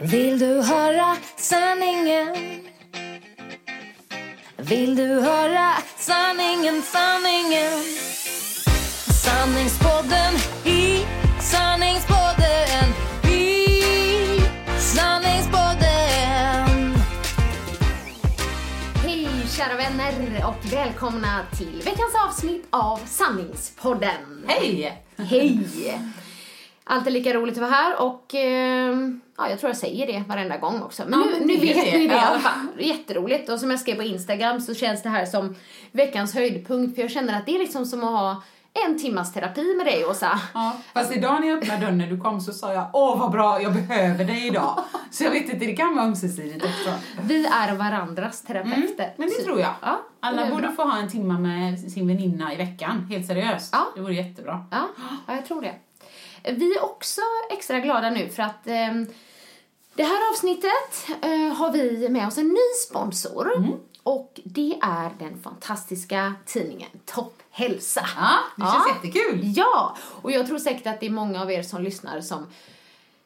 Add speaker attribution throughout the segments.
Speaker 1: Vill du höra sanningen? Vill du höra sanningen, sanningen? Sanningspodden i sanningspodden i sanningspodden
Speaker 2: Hej kära vänner och välkomna till veckans avsnitt av Sanningspodden.
Speaker 3: Hej!
Speaker 2: Hej! Alltid lika roligt att vara här och eh, ja, jag tror jag säger det varenda gång också. Men
Speaker 3: Ja,
Speaker 2: nu, nu vet
Speaker 3: det.
Speaker 2: ni det i alla fall. Jätteroligt. Och som jag skrev på Instagram så känns det här som veckans höjdpunkt för jag känner att det är liksom som att ha en timmas terapi med dig Åsa.
Speaker 3: Ja, fast idag när jag öppnade dörren när du kom så sa jag åh vad bra, jag behöver dig idag. Så jag vet inte, det kan vara ömsesidigt också.
Speaker 2: Vi är varandras terapeuter.
Speaker 3: Mm, men det
Speaker 2: Så-
Speaker 3: tror jag.
Speaker 2: Ja, det
Speaker 3: Alla borde
Speaker 2: bra.
Speaker 3: få ha en timma med sin väninna i veckan, helt seriöst.
Speaker 2: Ja.
Speaker 3: Det vore jättebra.
Speaker 2: Ja, ja, jag tror det. Vi är också extra glada nu för att ehm, det här avsnittet eh, har vi med oss en ny sponsor.
Speaker 3: Mm.
Speaker 2: Och det är den fantastiska tidningen Topp Hälsa.
Speaker 3: Ja, det känns jättekul.
Speaker 2: Ja, och jag tror säkert att det är många av er som lyssnar som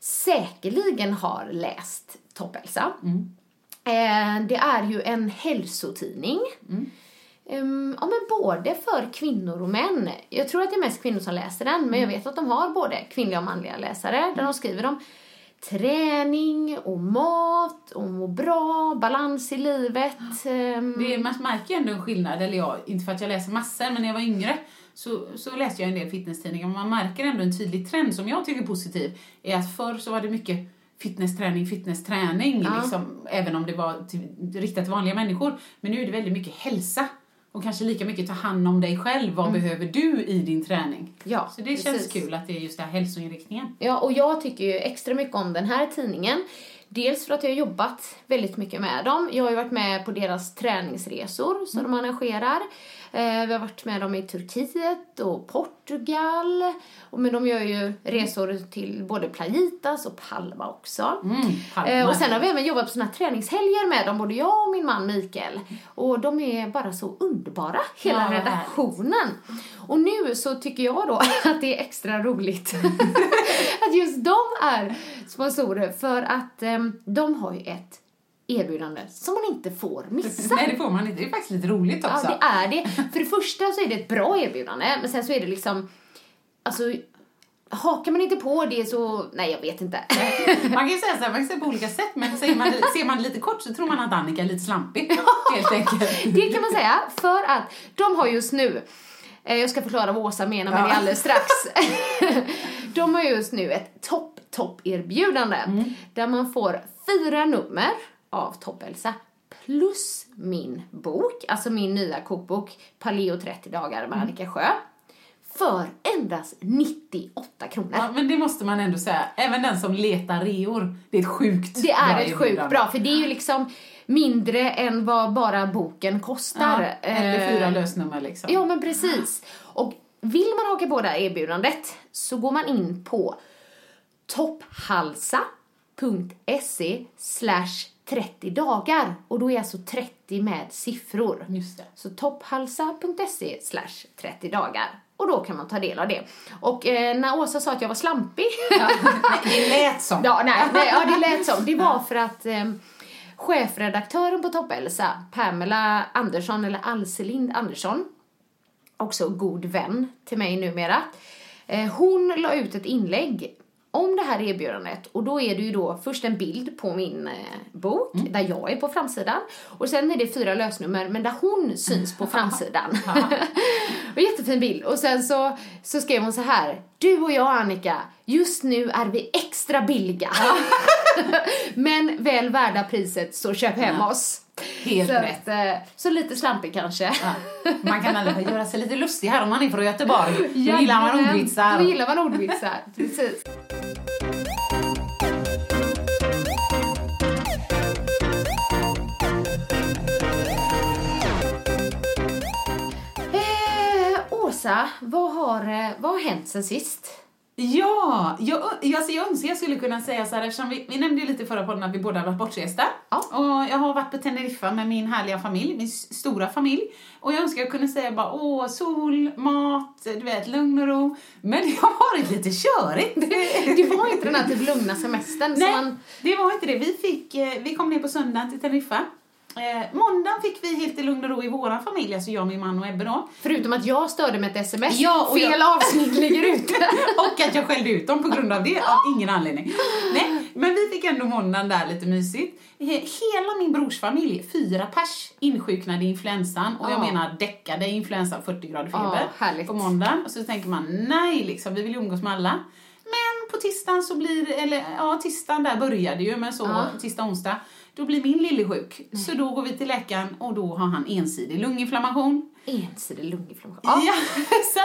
Speaker 2: säkerligen har läst Topp Hälsa.
Speaker 3: Mm.
Speaker 2: Eh, det är ju en hälsotidning.
Speaker 3: Mm.
Speaker 2: Ehm, ja, men både för kvinnor och män. Jag tror att det är mest kvinnor som läser den, men jag
Speaker 3: Mm.
Speaker 2: vet att de har både kvinnliga och manliga läsare där de skriver om träning och mat och må bra, balans i livet. ehm,
Speaker 3: Det, man märker ju ändå en skillnad, eller jag, inte för att jag läser massor, men när jag var yngre så, så läste jag en del fitnesstidningar. Men man märker ändå en tydlig trend som jag tycker är positiv, är att förr så var det mycket fitnessträning, fitnessträning,
Speaker 2: Ja.
Speaker 3: liksom, även om det var till, riktat till vanliga människor. Men nu är det väldigt mycket hälsa. Och kanske lika mycket ta hand om dig själv. Vad behöver du i din träning?
Speaker 2: Mm. Ja,
Speaker 3: Så det känns
Speaker 2: precis.
Speaker 3: kul att det är just den här hälsoinriktningen.
Speaker 2: Ja, och jag tycker ju extra mycket om den här tidningen. Dels för att jag har jobbat väldigt mycket med dem. Jag har ju varit med på deras träningsresor som de arrangerar. Eh, vi har varit med dem i Turkiet och Portugal. Och men de gör ju resor till både Playitas och Palma också.
Speaker 3: Mm, Palma.
Speaker 2: Eh, och sen har vi även jobbat på såna här träningshelger med dem, både jag och min man Mikael. Och de är bara så underbara, hela
Speaker 3: Ja,
Speaker 2: redaktionen. Och nu så tycker jag då att det är extra roligt att just de är sponsorer för att em, de har ju ett erbjudande som man inte får missa.
Speaker 3: Nej, det får man inte. Det är faktiskt lite roligt också.
Speaker 2: Ja, det är det. För det första så är det ett bra erbjudande, men sen så är det liksom, alltså, hakar man inte på det så, nej jag vet inte.
Speaker 3: Man kan ju säga så här, man kan säga på olika sätt, men ser man, ser man lite kort så tror man att Annika är lite slampig, helt enkelt.
Speaker 2: Det kan man säga, för att de har just nu, eh, jag ska förklara vad Åsa menar med
Speaker 3: Ja.
Speaker 2: det alldeles strax. de har just nu ett topp, topp erbjudande där man får fyra nummer av Topphälsa plus min bok, alltså min nya kokbok Paleo 30 dagar med Annika Sjö för endast 98 kronor.
Speaker 3: Ja, men det måste man ändå säga, även den som letar reor, det är ett sjukt
Speaker 2: Det är ett sjukt bra, för det är ju liksom mindre än vad bara boken kostar.
Speaker 3: Ja, eller fyra
Speaker 2: Eh,
Speaker 3: lösnummer liksom.
Speaker 2: Ja, men precis. Och vill man haka på det här erbjudandet så går man in på topphalsa.se slash 30 dagar och då är alltså 30 med siffror.
Speaker 3: Just det.
Speaker 2: Så topphalsa.se slash 30 dagar. Och då kan man ta del av det. Och eh, när Åsa sa att jag var slampig
Speaker 3: Ja, det lät som.
Speaker 2: Ja, nej, nej, ja, det lät som. Det var för att eh, chefredaktören på Toppelsa, Pamela Andersson, eller Alselind Andersson, också god vän till mig numera, eh, hon la ut ett inlägg om det här erbjudandet och då är det ju då först en bild på min eh, bok där jag är på framsidan och sen är det fyra lösnummer men där hon syns på framsidan. och jättefin bild och sen så, så skrev hon så här Du och jag Annika, just nu är vi extra billiga. men väl värda priset så köp hem oss.
Speaker 3: Helt
Speaker 2: så,
Speaker 3: rätt.
Speaker 2: att, eh, så lite slampig kanske.
Speaker 3: Ja. Man kan fall göra sig lite lustig här om man är från Göteborg. Då gillar man ordvitsar.
Speaker 2: Då gillar man ordvitsar, precis. Eh, Åsa, vad har, eh, vad har hänt sen sist?
Speaker 3: Ja, jag, jag, alltså jag önskar jag skulle kunna säga så här eftersom vi, vi nämnde ju lite i förra podden att vi båda har varit bortresta.
Speaker 2: Ja.
Speaker 3: Och jag har varit på Teneriffa med min härliga familj, min stora familj. Och jag önskar jag kunde säga bara åh, sol, mat, du vet, lugn och ro. Men det har varit lite körigt.
Speaker 2: Det var inte den här typ lugna semestern
Speaker 3: Nej,
Speaker 2: man...
Speaker 3: det var inte det. Vi, fick, eh, vi kom ner på söndagen till Teneriffa. Eh, måndagen fick vi helt i lugn och ro i vår familj, alltså jag, min man och Ebbe då.
Speaker 2: Förutom att jag störde med ett sms.
Speaker 3: Ja, och
Speaker 2: Fel
Speaker 3: jag-
Speaker 2: avsnitt ligger ute.
Speaker 3: och att jag skällde ut dem på grund av det, av ingen anledning. Nej, men vi fick ändå måndagen där lite mysigt. He- Hela min brors familj, fyra pers, insjuknade i influensan. Och jag
Speaker 2: Ja.
Speaker 3: menar däckade influensan, 40 grader
Speaker 2: Ja,
Speaker 3: feber.
Speaker 2: härligt.
Speaker 3: på måndagen. Och så tänker man, nej liksom, vi vill ju umgås med alla. Men på tisdagen så blir eller ja, tisdagen där började ju, men så
Speaker 2: Ja.
Speaker 3: tisdag, onsdag, då blir min lille sjuk. Så då går vi till läkaren och då har han ensidig lunginflammation.
Speaker 2: Ensidig lunginflammation.
Speaker 3: Ja.
Speaker 2: Ja.
Speaker 3: så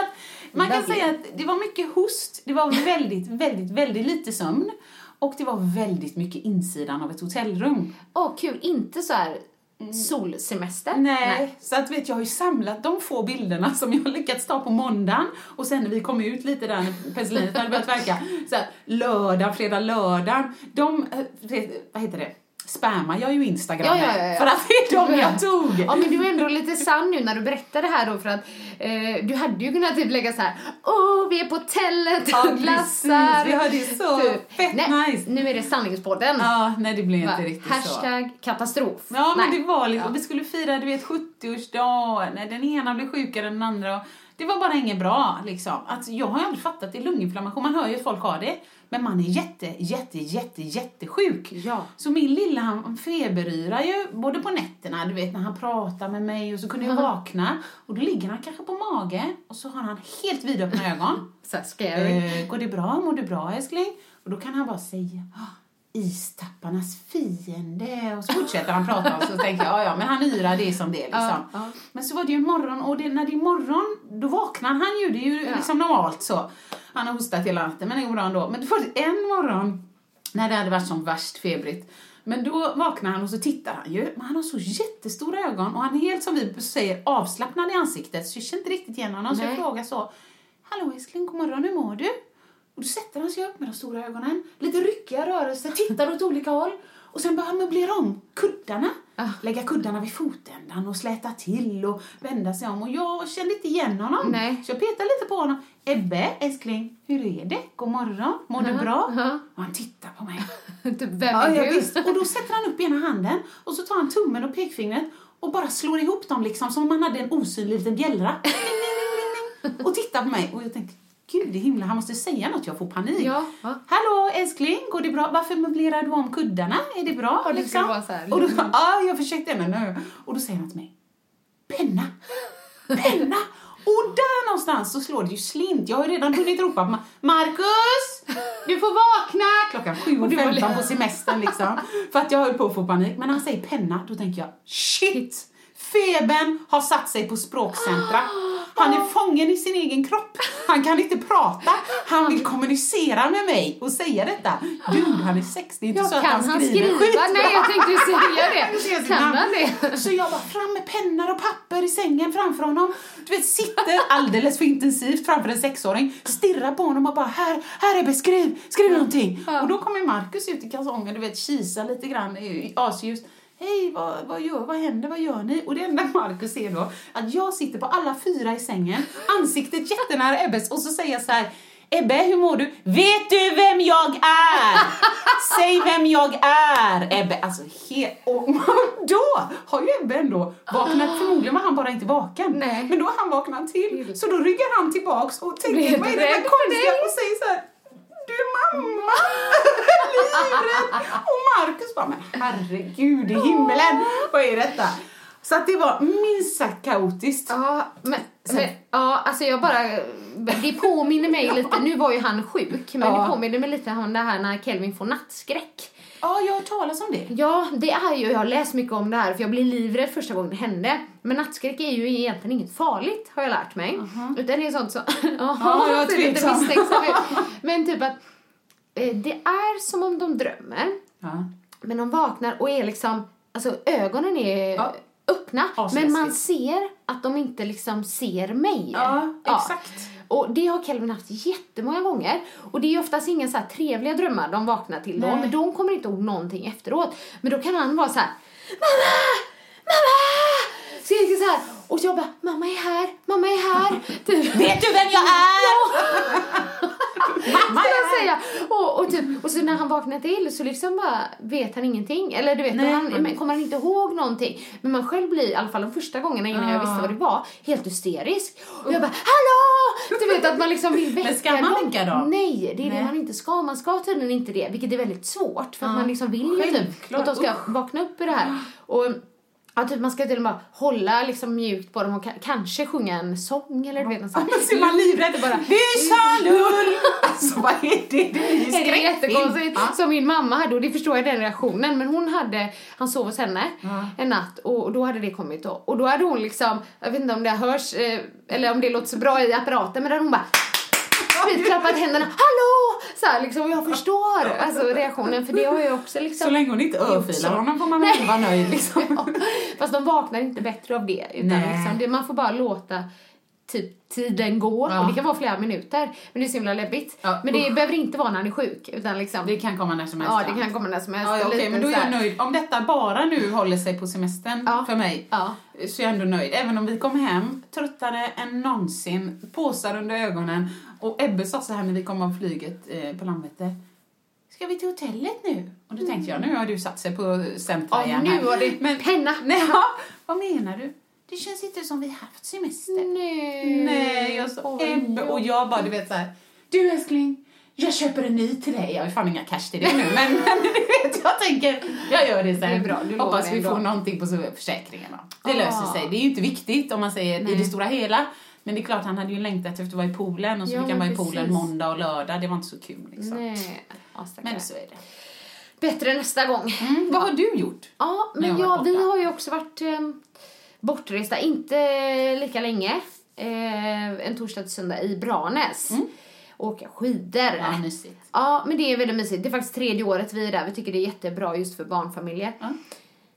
Speaker 3: man kan
Speaker 2: Lovely.
Speaker 3: säga att det var mycket host, det var väldigt, väldigt, väldigt lite sömn och det var väldigt mycket insidan av ett hotellrum.
Speaker 2: Åh, kul. Inte så här solsemester.
Speaker 3: Nej. Så att vet jag har ju samlat de få bilderna som jag har lyckats ta på måndagen och sen när vi kom ut lite där när penicillinet hade börjat verka, så här, lördag, fredag, lördag, de, eh, vad heter det, spammar jag ju Instagram
Speaker 2: Ja, ja, ja, ja.
Speaker 3: för att det är de jag tog.
Speaker 2: Ja men du är ändå lite sann nu när du berättar det här då för att eh, du hade ju kunnat typ lägga så här Åh vi är på hotellet
Speaker 3: Ja,
Speaker 2: och glassar.
Speaker 3: precis. Vi har det så fett
Speaker 2: Nej,
Speaker 3: nice.
Speaker 2: Nu är det sanningspodden.
Speaker 3: Ja, nej det blev
Speaker 2: Va?
Speaker 3: inte riktigt så.
Speaker 2: Hashtag katastrof.
Speaker 3: Ja, men
Speaker 2: Nej.
Speaker 3: det var liksom,
Speaker 2: Ja.
Speaker 3: vi skulle fira du vet 70-årsdag, när den ena blev sjukare än den andra. och Det var bara inget bra liksom. Alltså, jag har ju aldrig fattat det, lunginflammation, man hör ju att folk har det. Men man är jätte, jätte, jätte, jättesjuk.
Speaker 2: Ja.
Speaker 3: Så min lilla han feberyrar ju både på nätterna, du vet när han pratar med mig och så kunde jag vakna och då ligger han kanske på mage och så har han helt vidöppna ögon.
Speaker 2: Så scary.
Speaker 3: Eh, går det bra? Mår du bra älskling? Och då kan han bara säga "Ah, istapparnas fiende och så fortsätter han prata och så tänker jag ja, ja men han yrar det som det liksom.
Speaker 2: Ja, ja.
Speaker 3: Men så var det ju en morgon och det, när det är morgon då vaknar han ju, det är ju
Speaker 2: Ja.
Speaker 3: liksom normalt så. Han har hostat hela natten men det går bra ändå. Men det var en morgon när det hade varit som värst febrigt. Men då vaknar han och så tittar han ju. Men han har så jättestora ögon och han är helt som vi säger avslappnad i ansiktet. Så jag känner inte riktigt igen honom. Så jag
Speaker 2: Nej.
Speaker 3: frågar så. Hallå älskling, god morgon, hur mår du? Och då sätter han sig upp med de stora ögonen, lite ryckiga rörelser, tittar åt olika håll. Och sen börjar han möblera om kuddarna.
Speaker 2: Ah.
Speaker 3: Lägga kuddarna vid fotändan och släta till och vända sig om. Och jag kände inte igen honom.
Speaker 2: Nej.
Speaker 3: Så jag petade lite på honom. Ebbe, älskling, hur är det? God morgon, mår du bra? Och han tittar på mig.
Speaker 2: typ vem är
Speaker 3: ja,
Speaker 2: du?
Speaker 3: Och då sätter han upp ena handen och så tar han tummen och pekfingret och bara slår ihop dem liksom som om man hade en osynlig liten bjällra. Och tittar på mig och jag tänkte, gud i himlen, han måste säga något, jag får panik.
Speaker 2: Ja.
Speaker 3: Hallå älskling, går det bra? Varför möblerar du om kuddarna? Är det bra?
Speaker 2: Ja, det
Speaker 3: liksom?
Speaker 2: vara så här.
Speaker 3: Och då, ja, jag försökte ändå nu. Och då säger han till mig, penna, penna. Och där någonstans så slår det ju slint. Jag har redan hunnit ropa på Ma- Marcus! Du får vakna! Klockan sju och
Speaker 2: du var
Speaker 3: 15 på semestern liksom. För att jag höll på att få panik. Men när han säger penna, då tänker jag shit! Febern har satt sig på språkcentra. Han är fången i sin egen kropp. Han kan inte prata. Han vill kommunicera med mig och säga detta. Dude, han är 60. inte
Speaker 2: Ja,
Speaker 3: så att han
Speaker 2: han
Speaker 3: skriver
Speaker 2: skriva?
Speaker 3: skitbra.
Speaker 2: Nej, jag tänkte säga
Speaker 3: Jag
Speaker 2: det. Kan han det?
Speaker 3: Så jag bara fram med pennor och papper i sängen framför honom. Du vet, sitter alldeles för intensivt framför en sexåring, stirrar på honom och bara här, här är beskriv, skriv någonting. Och då kommer Markus ut i kalsongen, du vet, kisar lite grann i i asljus. Hej, vad, vad, gör, vad händer, vad gör ni? Och det enda Markus ser då, att jag sitter på alla fyra i sängen, ansiktet jättenära Ebbes och så säger jag så här Ebbe, hur mår du? Vet du vem jag är? Säg vem jag är! Ebbe, alltså he- och då har ju Ebbe ändå vaknat, förmodligen var han bara inte vaken.
Speaker 2: Nej.
Speaker 3: Men då har han vaknat till, så då ryggar han tillbaks och tänker, vad är det
Speaker 2: för
Speaker 3: konstiga? Och säger så här, du är mamma! Livrädd! Och Markus bara, men herregud i himmelen, vad är detta? Så att det var minst sagt kaotiskt.
Speaker 2: Ja, men, men ja, alltså jag bara, det påminner mig lite, nu var ju han sjuk, men
Speaker 3: Ja.
Speaker 2: det påminner mig lite om det här när Kelvin får nattskräck.
Speaker 3: Ja, jag har talas om det.
Speaker 2: Ja, det är ju, jag har läst mycket om det här för jag blev livrädd första gången det hände. Men nattskräck är ju egentligen inget farligt har jag lärt mig. Utan det är sånt som,
Speaker 3: Ja, jag är tveksam.
Speaker 2: Men typ att eh, det är som om de drömmer.
Speaker 3: Ja.
Speaker 2: Men de vaknar och är liksom, alltså ögonen är
Speaker 3: Ja.
Speaker 2: öppna.
Speaker 3: Asläskigt.
Speaker 2: Men man ser att de inte liksom ser mig.
Speaker 3: Ja, exakt.
Speaker 2: Och det har Kelvin haft jättemånga gånger. Och det är oftast inga så här trevliga drömmar de vaknar till då, men de kommer inte ihåg någonting efteråt. Men då kan han vara så här, mamma, mamma! Skriker så här. Och jag bara, mamma är här, mamma är här. Typ.
Speaker 3: Vet du vem jag är? Mamma är
Speaker 2: jag säga. Och, och, typ, och så när han vaknar till så liksom bara vet han ingenting. Eller du vet,
Speaker 3: Nej,
Speaker 2: han,
Speaker 3: men-
Speaker 2: kommer han inte ihåg någonting. Men man själv blir, i alla fall de första gångerna innan jag
Speaker 3: Ah.
Speaker 2: visste vad det var, helt hysterisk. Och jag bara, hallå! Att man liksom vill väcka
Speaker 3: ska man väcka dem?
Speaker 2: Nej, det är
Speaker 3: Nej.
Speaker 2: det man inte ska. Man ska tydligen inte det, vilket är väldigt svårt. För att
Speaker 3: Ja.
Speaker 2: man liksom vill ju typ att de ska vakna upp i det här. Och Ja, typ man ska till och med hålla liksom mjukt på dem och ka- kanske sjunga en sång eller du vet något sånt.
Speaker 3: Så är man livrädd.
Speaker 2: bara,
Speaker 3: Visalull! Alltså vad är det? Det är ju
Speaker 2: det är jättekonstigt.
Speaker 3: Ja.
Speaker 2: Som min mamma hade och det förstår jag den reaktionen. Men hon hade, han sov hos henne
Speaker 3: Ja.
Speaker 2: en natt och, då hade det kommit då. Och då hade hon liksom, jag vet inte om det hörs eh, eller om det låter så bra i apparaten men då hade hon bara vet, klappat händerna, hallå! Så här, liksom, jag förstår alltså, reaktionen för det har jag också liksom.
Speaker 3: Så länge hon inte örfilar honom får man väl vara nöjd liksom.
Speaker 2: Ja, Fast de vaknar inte bättre av det. Utan liksom, det man får bara låta typ tiden gå.
Speaker 3: Ja.
Speaker 2: Och det kan vara flera minuter. Men det är så himla läbbigt.
Speaker 3: Ja,
Speaker 2: men det
Speaker 3: usch.
Speaker 2: behöver inte vara när han är sjuk. Utan liksom,
Speaker 3: Det kan komma när som helst.
Speaker 2: ja, det kan komma när som helst.
Speaker 3: Ja, ja,
Speaker 2: liten
Speaker 3: men då är jag nöjd. Om detta bara nu håller sig på semestern
Speaker 2: Ja.
Speaker 3: för mig så är jag ändå nöjd. Även om vi kom hem tröttare än någonsin, påsar under ögonen. Och Ebbe sa så här när vi kom av flyget eh, på Landvetter. Ska vi till hotellet nu? Och då tänkte jag, nu har du satt sig på centra
Speaker 2: Ja, nu var det
Speaker 3: Men-
Speaker 2: penna.
Speaker 3: Nej, ja, vad menar du? Det känns inte som vi haft semester.
Speaker 2: Nej.
Speaker 3: Nej, jag sa Ebbe och jag bara, du vet så här. Du älskling, jag köper en ny till dig. Jag har fan inga cash till det nu, men, men du vet, jag tänker, jag gör det sen.
Speaker 2: Det är bra, du
Speaker 3: Hoppas vi
Speaker 2: ändå.
Speaker 3: får någonting på försäkringen. Det
Speaker 2: Ah.
Speaker 3: löser sig. Det är ju inte viktigt om man säger i
Speaker 2: Nej.
Speaker 3: det stora hela. Men det är klart, han hade ju längtat efter att vara i poolen och så
Speaker 2: Ja,
Speaker 3: fick han vara i poolen måndag och lördag. Det var inte så kul liksom.
Speaker 2: Nej. Ja.
Speaker 3: Men så är det.
Speaker 2: Bättre nästa gång.
Speaker 3: Mm, vad har du gjort?
Speaker 2: Ja, men ja, vi har ju också varit eh, bortresta, inte lika länge. Eh, en torsdag till söndag i Branäs. Åka skidor.
Speaker 3: Mm. Ja, mysigt.
Speaker 2: Ja, men det är väldigt mysigt. Det är faktiskt tredje året vi är där. Vi tycker det är jättebra just för barnfamiljer.
Speaker 3: Ja.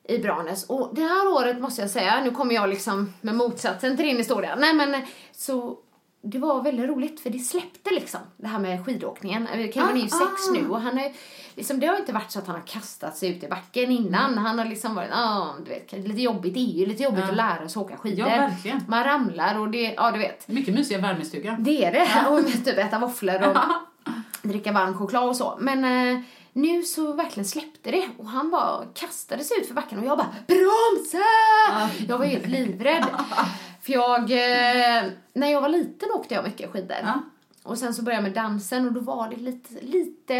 Speaker 2: I Branäs. Och det här året måste jag säga, nu kommer jag liksom med motsatsen till din historia. Nej men så det var väldigt roligt för det släppte liksom det här med skidåkningen. Kevin är ju
Speaker 3: Ah,
Speaker 2: sex
Speaker 3: ah.
Speaker 2: nu och han är liksom, det har inte varit så att han har kastat sig ut i backen innan. Han har liksom varit, ja du vet, lite jobbigt. Det är ju lite jobbigt
Speaker 3: Ja.
Speaker 2: att lära sig åka skidor.
Speaker 3: Ja, verkligen.
Speaker 2: Man ramlar och det, ja du vet.
Speaker 3: Mycket mysiga värmestuga.
Speaker 2: Det är det. Och typ äta våfflor och dricka varm choklad och så. Men eh, nu så verkligen släppte det och han bara kastade sig ut för backen och jag bara bromsa! Jag var helt livrädd. För jag, eh, när jag var liten åkte jag mycket skidor.
Speaker 3: Ja.
Speaker 2: Och sen så började jag med dansen och då var det lite, lite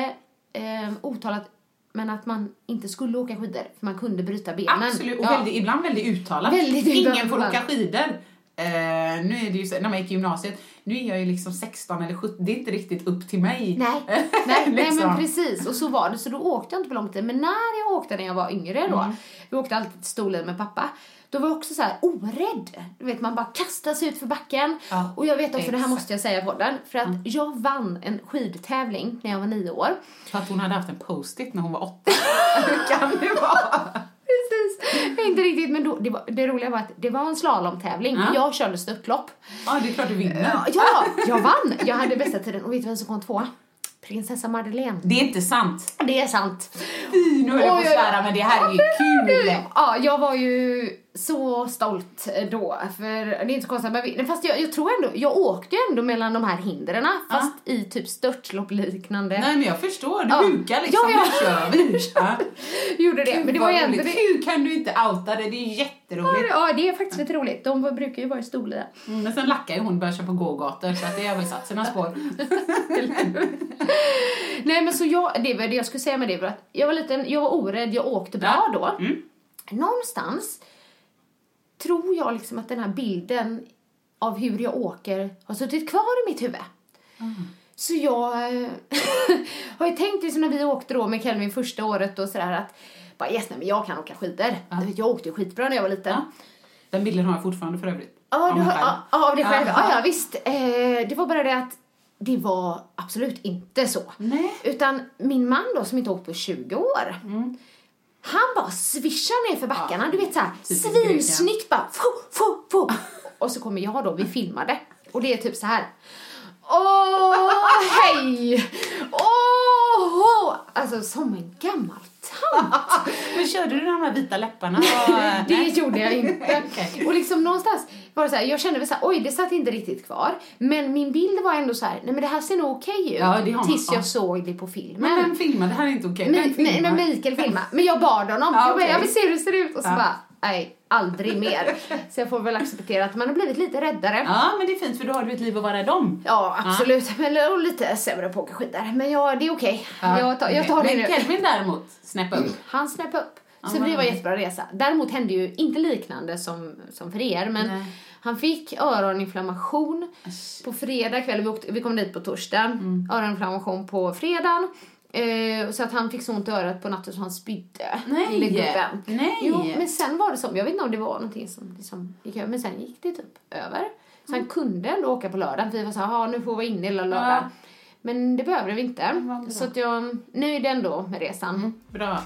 Speaker 2: eh, otalat men att man inte skulle åka skidor för man kunde bryta benen.
Speaker 3: Absolut, och
Speaker 2: Ja.
Speaker 3: väldigt, ibland väldigt uttalat.
Speaker 2: Väldigt
Speaker 3: Ingen får åka skidor. Eh, nu är det ju så, när man gick i gymnasiet, nu är jag ju liksom 16 eller 17, det är inte riktigt upp till mig.
Speaker 2: Nej, nej, nej
Speaker 3: Liksom.
Speaker 2: men precis. Och så var det. Så då åkte jag inte på lång tid. Men när jag åkte när jag var yngre då,
Speaker 3: Mm.
Speaker 2: vi åkte alltid till Storlien med pappa, då var jag också så här orädd. Du vet, man bara kastar sig ut för backen.
Speaker 3: Ja,
Speaker 2: och jag vet också, det här
Speaker 3: exakt.
Speaker 2: måste jag säga i podden, för att jag vann en skidtävling när jag var nio år.
Speaker 3: För att hon hade haft en post-it när hon var åtta. Kan det vara?
Speaker 2: Precis. Inte riktigt, men då, det, var, det roliga var att det var en slalomtävling.
Speaker 3: Ja.
Speaker 2: Jag körde störtlopp.
Speaker 3: Ja, det är klart du vinner.
Speaker 2: Ja, ja, jag vann! Jag hade bästa tiden. Och vet du vem som kom tvåa? Prinsessa Madeleine.
Speaker 3: Det är inte sant.
Speaker 2: Det är sant.
Speaker 3: Fy, nu höll jag på att svära, men det här är ju kul.
Speaker 2: Ja, jag var ju så stolt då. För det är inte så konstigt, men fast jag, jag tror ändå, jag åkte ju ändå mellan de här hindren fast i typ störtlopp liknande.
Speaker 3: Nej, men jag förstår. Du
Speaker 2: Ja.
Speaker 3: hukar liksom.
Speaker 2: Ja, ja.
Speaker 3: Kör vi. Ja.
Speaker 2: Gjorde det. Men det var det.
Speaker 3: Hur kan du inte outa det? Det är jätteroligt.
Speaker 2: Ja, det är faktiskt lite roligt. De brukar ju vara i Storlien.
Speaker 3: Mm, men sen lackar ju hon och börjar köpa gågator så att det har väl satt sina spår.
Speaker 2: Nej men så jag, det var det jag skulle säga med det var att jag var liten, jag var orädd, jag åkte bra
Speaker 3: Ja.
Speaker 2: då.
Speaker 3: Mm.
Speaker 2: Någonstans tror jag liksom att den här bilden av hur jag åker har suttit kvar i mitt huvud. Så jag har ju tänkt liksom när vi åkte då med Kelvin första året och sådär att bara yes, nej, men jag kan åka skidor. Du vet, Jag åkte ju skitbra när jag var liten.
Speaker 3: Ja. Den bilden har jag fortfarande för övrigt.
Speaker 2: Ja,
Speaker 3: Av
Speaker 2: du har, ja, ja, av dig själv. Ja, ja, visst. Eh, det var bara det att det var absolut inte så.
Speaker 3: Nej.
Speaker 2: Utan min man då, som inte åkt på 20 år,
Speaker 3: Mm.
Speaker 2: Han bara svischar ner för backarna. Du vet såhär,
Speaker 3: Typiskt
Speaker 2: svinsnyggt bara. Fu, fu, fu. Och så kommer jag då, vi filmade. Och det är typ så här. Åh, hej! Åh! Alltså, som en gammal tant.
Speaker 3: Men körde du de här vita läpparna? Och,
Speaker 2: Det
Speaker 3: nej?
Speaker 2: gjorde jag inte.
Speaker 3: Okej.
Speaker 2: Och liksom någonstans var det så här, jag kände väl så här, oj det satt inte riktigt kvar. Men min bild var ändå så här, nej men det här ser nog okej ut.
Speaker 3: Ja, det har man.
Speaker 2: tills jag
Speaker 3: Ja.
Speaker 2: såg det på filmen.
Speaker 3: Men vem filmar? Det här är inte okej.
Speaker 2: Nej,
Speaker 3: filmar?
Speaker 2: men Mikael filmade. Men jag bad honom.
Speaker 3: Ja,
Speaker 2: jag, bara, jag vill se hur det ser ut. Och så
Speaker 3: Ja.
Speaker 2: bara, nej, aldrig mer. så jag får väl acceptera att man har blivit lite räddare.
Speaker 3: Ja, men det är fint för då har du ett liv att vara rädd om.
Speaker 2: Ja, absolut. Men och lite sämre på att åka skidor. Men ja, det är okej.
Speaker 3: Ja,
Speaker 2: Jag, tar, jag tar det
Speaker 3: men
Speaker 2: nu.
Speaker 3: Kelvin däremot, snäpp upp.
Speaker 2: Han snäppade upp. Så det var
Speaker 3: härligt.
Speaker 2: jättebra resa. Däremot hände ju inte liknande som, som för er, men
Speaker 3: Nej.
Speaker 2: han fick öroninflammation på fredag kväll. Vi, åkte, vi kom dit på torsdagen.
Speaker 3: Mm.
Speaker 2: Öroninflammation på fredagen. Eh, så att han fick så ont i örat på natten så han spydde.
Speaker 3: Nej.
Speaker 2: Gubben.
Speaker 3: Nej.
Speaker 2: Jo, men sen var det som, jag vet inte om det var någonting som liksom gick över, men sen gick det typ över. Så han kunde ändå åka på lördagen för vi var såhär, "Ja, nu får vi vara inne hela lördagen.
Speaker 3: Mm. Ja.
Speaker 2: Men det behövde vi inte.
Speaker 3: Mm.
Speaker 2: Så att jag är nöjd ändå med resan.
Speaker 3: Bra.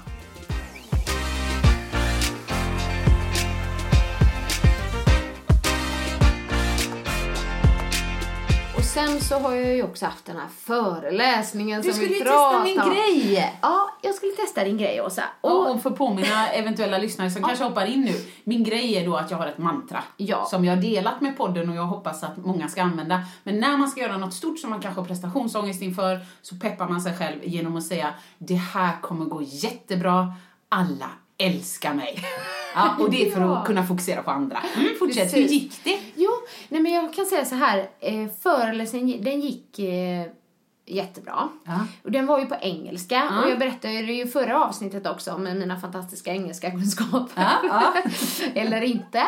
Speaker 2: Sen så har jag ju också haft den här föreläsningen
Speaker 3: Du
Speaker 2: som vi
Speaker 3: skulle ju testa min
Speaker 2: pratade om.
Speaker 3: grej!
Speaker 2: Ja, jag skulle testa din grej Åsa.
Speaker 3: Och,
Speaker 2: Och,
Speaker 3: och för påminna eventuella lyssnare som kanske hoppar in nu. Min grej är då att jag har ett mantra.
Speaker 2: Ja.
Speaker 3: Som jag har delat med podden och jag hoppas att många ska använda. Men när man ska göra något stort som man kanske har prestationsångest inför så peppar man sig själv genom att säga det här kommer gå jättebra, alla älskar mig. Ja, och det är för
Speaker 2: Ja.
Speaker 3: att kunna fokusera på andra. Mm, fortsätt, hur
Speaker 2: Precis.
Speaker 3: gick det?
Speaker 2: jo, nej men jag kan säga så här. Eh, föreläsningen, den gick eh, jättebra.
Speaker 3: Ja.
Speaker 2: Och den var ju på engelska.
Speaker 3: Ja.
Speaker 2: Och jag berättade ju i förra avsnittet också om mina fantastiska engelska kunskaper.
Speaker 3: Ja.
Speaker 2: Eller inte.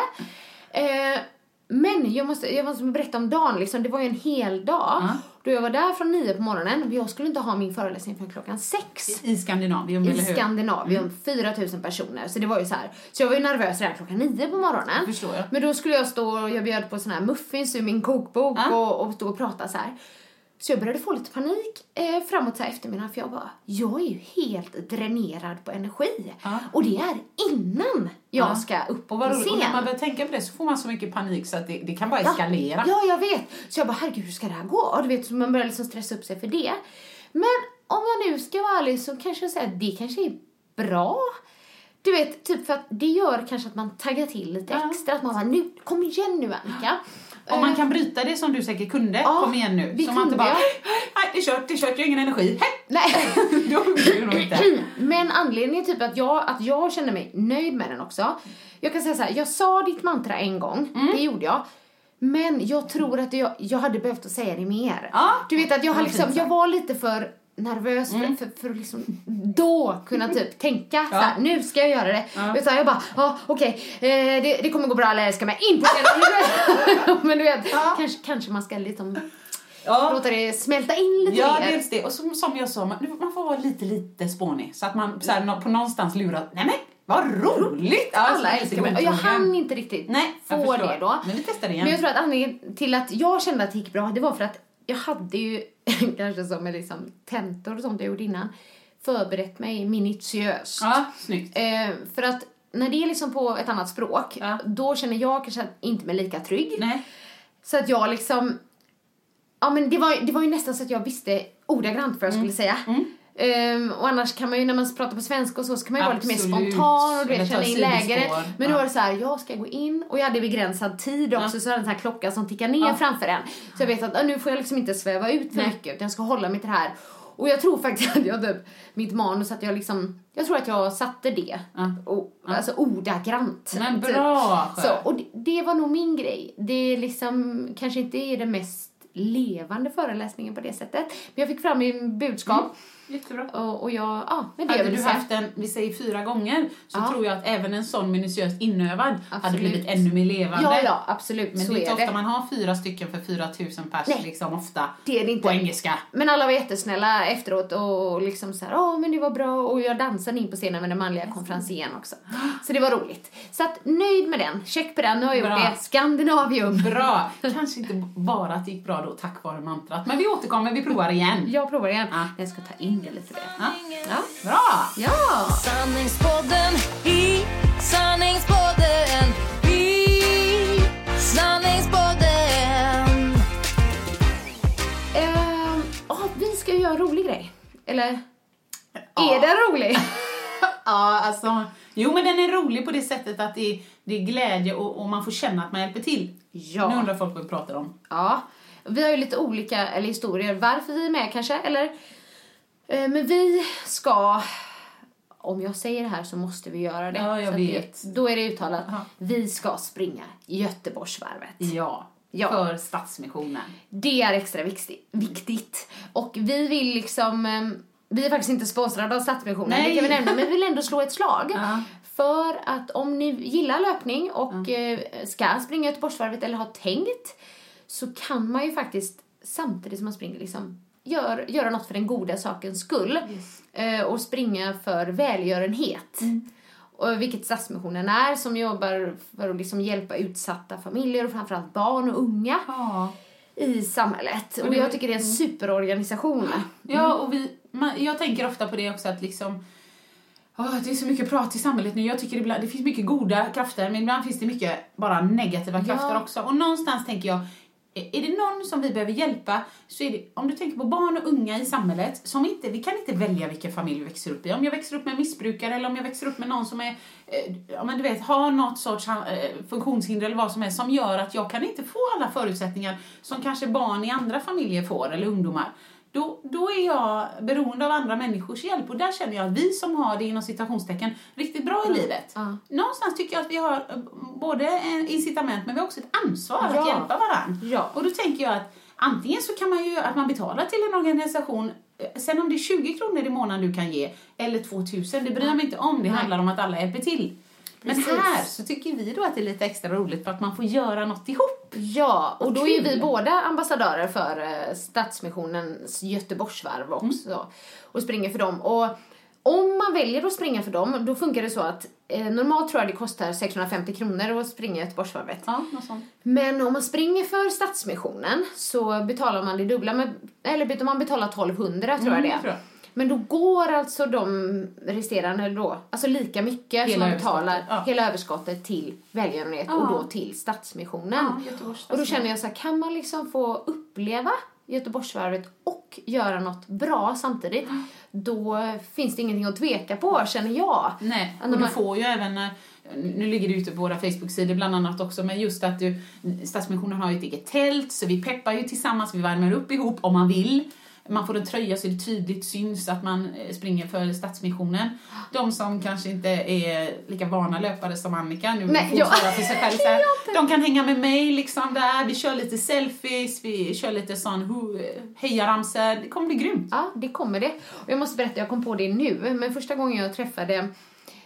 Speaker 2: Eh, men jag måste, jag måste berätta om dagen. Liksom. Det var ju en hel dag. Då jag var där från nio på morgonen. Jag skulle inte ha min föreläsning förrän klockan sex.
Speaker 3: I Skandinavien,
Speaker 2: I
Speaker 3: eller hur?
Speaker 2: Skandinavien, 4000 personer. Så det var ju så här. Så jag var ju nervös redan klockan nio på morgonen.
Speaker 3: Förstår jag.
Speaker 2: Men då skulle jag stå, jag bjöd på sån här muffins ur min kokbok
Speaker 3: Ja.
Speaker 2: och, och stå och prata så här. Så jag började få lite panik eh, framåt så här eftermiddagen för jag bara, jag är ju helt dränerad på energi.
Speaker 3: Ja.
Speaker 2: Och det är innan jag
Speaker 3: Ja.
Speaker 2: ska upp
Speaker 3: Och,
Speaker 2: på
Speaker 3: roligt. och när
Speaker 2: scen.
Speaker 3: man börjar tänka på det så får man så mycket panik så att det, det kan bara eskalera.
Speaker 2: Ja, jag vet. Så jag bara, herregud, hur ska det här gå? Och Du vet, så man börjar liksom stressa upp sig för det. Men om jag nu ska vara ärlig så kanske jag säger att det kanske är bra. Du vet, typ för att det gör kanske att man taggar till lite extra. Att man bara, nu, kom igen nu Annika.
Speaker 3: Om man kan bryta det som du säkert kunde,
Speaker 2: Ja,
Speaker 3: kom igen nu.
Speaker 2: vi
Speaker 3: Så man inte bara, nej det är kört, det är kört, jag har ingen energi, hej!
Speaker 2: Nej.
Speaker 3: Då blir det nog inte.
Speaker 2: Men anledningen typ att jag, att jag kände mig nöjd med den också. Jag kan säga så här, jag sa ditt mantra en gång,
Speaker 3: Mm.
Speaker 2: det gjorde jag. Men jag tror att jag, jag hade behövt att säga det mer.
Speaker 3: Ja,
Speaker 2: Du vet att jag, har liksom, jag var lite för nervös för, för, för att liksom då kunna typ tänka så här, nu ska jag göra det.
Speaker 3: Ja.
Speaker 2: Utan jag bara, ja okej, eh, det, det kommer gå bra, alla älskar mig. Inte det. Men du vet,
Speaker 3: Ja.
Speaker 2: kanske, kanske man ska liksom
Speaker 3: Ja,
Speaker 2: låta det smälta in lite
Speaker 3: ja
Speaker 2: mer.
Speaker 3: dels det. Och som, som jag sa, man, man får vara lite, lite spånig. Så att man så här, på någonstans lurar, nej men vad roligt! Ja,
Speaker 2: Alla
Speaker 3: så-
Speaker 2: älskar mig. Och jag hann inte riktigt
Speaker 3: Nej, jag
Speaker 2: få det då.
Speaker 3: Men vi testar det igen.
Speaker 2: Men jag tror att anledningen till att jag kände att det gick bra, det var för att jag hade ju, kanske som med liksom tentor och sånt jag gjorde innan, förberett mig minutiöst.
Speaker 3: Ja, snyggt.
Speaker 2: Eh, för att när det är liksom på ett annat språk,
Speaker 3: Ja.
Speaker 2: då känner jag kanske inte mig lika trygg.
Speaker 3: Nej.
Speaker 2: Så att jag liksom, ja men det var, det var ju nästan så att jag visste ordagrant vad jag skulle säga. Ehm, och annars kan man ju när man pratar på svenska och så, så kan man ju vara lite mer spontan och du vet, känna in läget. Men nu
Speaker 3: Ja.
Speaker 2: var det så här, jag ska gå in och jag hade begränsad tid också så jag hade en sån här klocka som tickar ner
Speaker 3: Ja.
Speaker 2: framför en. Så jag vet att nu får jag liksom inte sväva ut för
Speaker 3: Nej.
Speaker 2: mycket utan jag ska hålla mig till det här. Och jag tror faktiskt att jag typ, mitt manus att jag liksom, jag tror att jag satte det.
Speaker 3: Ja.
Speaker 2: Och, Alltså ordagrant.
Speaker 3: Men
Speaker 2: typ.
Speaker 3: bra!
Speaker 2: Så, och det, det var nog min grej. Det är liksom, kanske inte är den mest levande föreläsningen på det sättet. Men jag fick fram min budskap.
Speaker 3: Jättebra.
Speaker 2: Och, och jag, ja, men det
Speaker 3: Hade du
Speaker 2: säga.
Speaker 3: haft den, vi säger fyra gånger, så
Speaker 2: Ja.
Speaker 3: tror jag att även en sån minutiöst inövad hade
Speaker 2: Absolut.
Speaker 3: blivit ännu mer levande.
Speaker 2: Ja, ja, absolut.
Speaker 3: Men
Speaker 2: så
Speaker 3: det är inte ofta
Speaker 2: det.
Speaker 3: man har fyra stycken för 4000 pers,
Speaker 2: Nej.
Speaker 3: liksom ofta
Speaker 2: Det är det
Speaker 3: på
Speaker 2: inte.
Speaker 3: engelska.
Speaker 2: Men alla var jättesnälla efteråt och liksom så här, ja men det var bra och jag dansade in på scenen med den manliga konferencieren också. Så det var roligt. Så att nöjd med den, check på den, nu har jag gjort
Speaker 3: Bra.
Speaker 2: det. Skandinavium.
Speaker 3: Bra! Kanske inte bara att det gick bra då tack vare mantrat, men vi återkommer, vi provar igen.
Speaker 2: Jag provar igen.
Speaker 3: Ja.
Speaker 2: Jag ska ta in förlänga lite det.
Speaker 3: Ja.
Speaker 2: ja.
Speaker 3: Bra!
Speaker 2: Ja!
Speaker 1: Sanningspodden i Sanningspodden i Sanningspodden eh, oh, Vi ska göra en rolig grej. Eller?
Speaker 3: Ja. Är den rolig? ja, alltså. Jo, men den är rolig på det sättet att det är, det är glädje och, och, man får känna att man hjälper till.
Speaker 2: Ja.
Speaker 3: Nu undrar folk vad vi pratar om.
Speaker 2: Ja. Vi har ju lite olika eller historier varför vi är med kanske, eller men vi ska om jag säger det här så måste vi göra det.
Speaker 3: Ja, jag vet.
Speaker 2: Det, då är det uttalat.
Speaker 3: Ja.
Speaker 2: Vi ska springa Göteborgsvarvet.
Speaker 3: Ja,
Speaker 2: Ja.
Speaker 3: för Stadsmissionen.
Speaker 2: Det är extra viktigt. Och vi vill liksom... eh, Vi är faktiskt inte sponsrade av Stadsmissionen,
Speaker 3: Nej.
Speaker 2: det kan vi nämna, men vi vill ändå slå ett slag.
Speaker 3: Ja.
Speaker 2: För att om ni gillar löpning och eh, ska springa Göteborgsvarvet eller har tänkt så kan man ju faktiskt samtidigt som man springer liksom gör, göra något för den goda sakens skull
Speaker 3: Yes.
Speaker 2: eh, och springa för välgörenhet. Och vilket Stadsmissionen är som jobbar för att liksom hjälpa utsatta familjer och framförallt barn och unga
Speaker 3: Ja.
Speaker 2: i samhället. Och
Speaker 3: det-
Speaker 2: jag tycker det är en superorganisation.
Speaker 3: Ja, och vi, man, jag tänker ofta på det också att liksom åh, det är så mycket prat i samhället nu. Jag tycker ibland, det finns mycket goda krafter men ibland finns det mycket bara negativa krafter
Speaker 2: Ja.
Speaker 3: också. Och någonstans tänker jag, är det någon som vi behöver hjälpa så är det, om du tänker på barn och unga i samhället, som inte, vi kan inte välja vilken familj vi växer upp i. Om jag växer upp med en missbrukare eller om jag växer upp med någon som är, eh, ja men du vet, har något sorts eh, funktionshinder eller vad som är som gör att jag kan inte få alla förutsättningar som kanske barn i andra familjer får, eller ungdomar. Då, då är jag beroende av andra människors hjälp och där känner jag att vi som har det inom citationstecken riktigt bra i livet.
Speaker 2: Ja.
Speaker 3: Någonstans tycker jag att vi har eh, både en incitament men vi har också ett ansvar
Speaker 2: Ja.
Speaker 3: att hjälpa varandra.
Speaker 2: Ja.
Speaker 3: Och då tänker jag att antingen så kan man ju att man betalar till en organisation eh, Sen om det är 20 kronor i månaden du kan ge eller 2000, det bryr jag mig inte om. Det handlar om att alla hjälper till. Men
Speaker 2: Precis.
Speaker 3: här så tycker vi då att det är lite extra roligt för att man får göra något ihop.
Speaker 2: Ja, och då är vi båda ambassadörer för eh, Stadsmissionens Göteborgsvarv också och springer för dem. Och om man väljer att springa för dem, då funkar det så att eh, normalt tror jag det kostar 650 kronor att springa Göteborgsvarvet.
Speaker 3: Ja.
Speaker 2: Men om man springer för Stadsmissionen så betalar man det dubbla, med, eller man betalar 1200 tror jag
Speaker 3: Mm,
Speaker 2: det
Speaker 3: det
Speaker 2: är. Men då går alltså de resterande då, alltså lika mycket som
Speaker 3: Hela
Speaker 2: man betalar
Speaker 3: ja.
Speaker 2: hela överskottet till välgörenhet
Speaker 3: Ja.
Speaker 2: och då till Stadsmissionen.
Speaker 3: Ja,
Speaker 2: och då känner jag så här, kan man liksom få uppleva Göteborgsvarvet och göra något bra samtidigt, då finns det ingenting att tveka på, känner jag.
Speaker 3: Nej, och du får ju även, eh, nu ligger det ute på våra Facebook-sidor bland annat också, men just att du, Stadsmissionen har ju ett eget tält, så vi peppar ju tillsammans, vi värmer upp ihop om man vill. Man får en tröja så det tydligt syns att man eh, springer för Stadsmissionen. De som kanske inte är lika vana löpare som Annika, nu
Speaker 2: Nej, ja.
Speaker 3: för sig själv här. De kan hänga med mig liksom där, vi kör lite selfies, vi kör lite sån hejaramsor, det kommer bli grymt.
Speaker 2: Ja, det kommer det. Och jag måste berätta, jag kom på det nu, men första gången jag träffade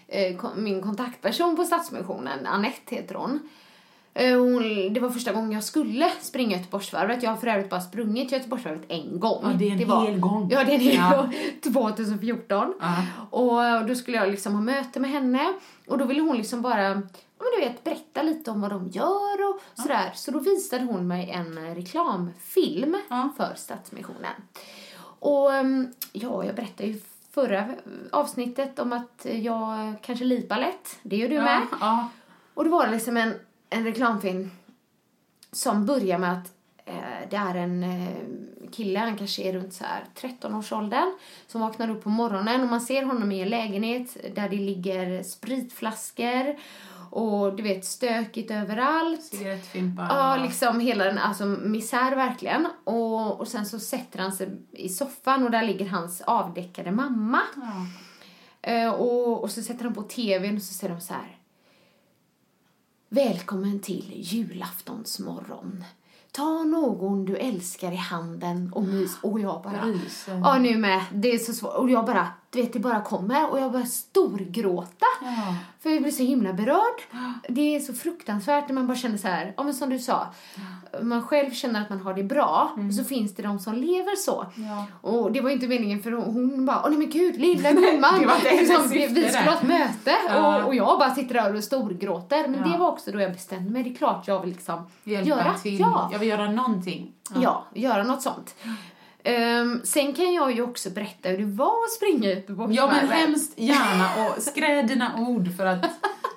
Speaker 2: eh, min kontaktperson på Stadsmissionen, Annette heter hon. Eh, hon, det var första gången jag skulle springa Göteborgsvarvet. Jag har för övrigt bara sprungit Göteborgsvarvet en gång.
Speaker 3: Ja, det är en
Speaker 2: var,
Speaker 3: hel gång.
Speaker 2: Ja, det är en hel
Speaker 3: Ja.
Speaker 2: gång. 2014.
Speaker 3: Ja.
Speaker 2: Och då skulle jag liksom ha möte med henne. Och då ville hon liksom bara, ja men du vet, berätta lite om vad de gör och sådär. Så då visade hon mig en eh, reklamfilm
Speaker 3: Ja.
Speaker 2: för Stadsmissionen. Och ehm, ja, jag berättade ju förra avsnittet om att jag kanske lipar lätt. Det gör du med.
Speaker 3: Ja, ja.
Speaker 2: Och då var det liksom en, en reklamfilm som börjar med att eh, det är en eh, kille, han kanske är runt så här 13-årsåldern, som vaknar upp på morgonen och man ser honom i en lägenhet där det ligger spritflaskor och du vet stökigt överallt.
Speaker 3: Cigarettfimpar.
Speaker 2: Ja, liksom hela den, alltså misär verkligen. Och, och sen så sätter han sig i soffan och där ligger hans avdäckade mamma.
Speaker 3: Ja.
Speaker 2: Eh, och, och så sätter han på tvn och så säger de så här. Välkommen till julaftonsmorgon. Ta någon du älskar i handen och mys. Och jag bara... Ja, nu med. Det är så svårt. Och jag bara, du vet, det bara kommer. Och jag börjar storgråta.
Speaker 3: Ja.
Speaker 2: För jag blir så himla berörd. Det är så fruktansvärt när man bara känner så här, ja men som du sa, man själv känner att man har det bra, och så finns det de som lever så.
Speaker 3: Ja.
Speaker 2: Och det var inte meningen för hon, bara, åh nej men gud, lilla gumman. Liksom, vi, skulle ha ett möte
Speaker 3: Ja.
Speaker 2: och, och jag bara sitter där och storgråter. Men
Speaker 3: Ja.
Speaker 2: det var också då jag bestämde mig, det är klart jag vill liksom
Speaker 3: Hjälpa
Speaker 2: göra.
Speaker 3: till.
Speaker 2: Ja.
Speaker 3: Jag vill göra någonting.
Speaker 2: Ja, göra något sånt. Ehm, sen kan jag ju också berätta hur det var att springa
Speaker 3: Ja,
Speaker 2: Göteborgsvarvet.
Speaker 3: men hemskt gärna. Och skräd dina ord för att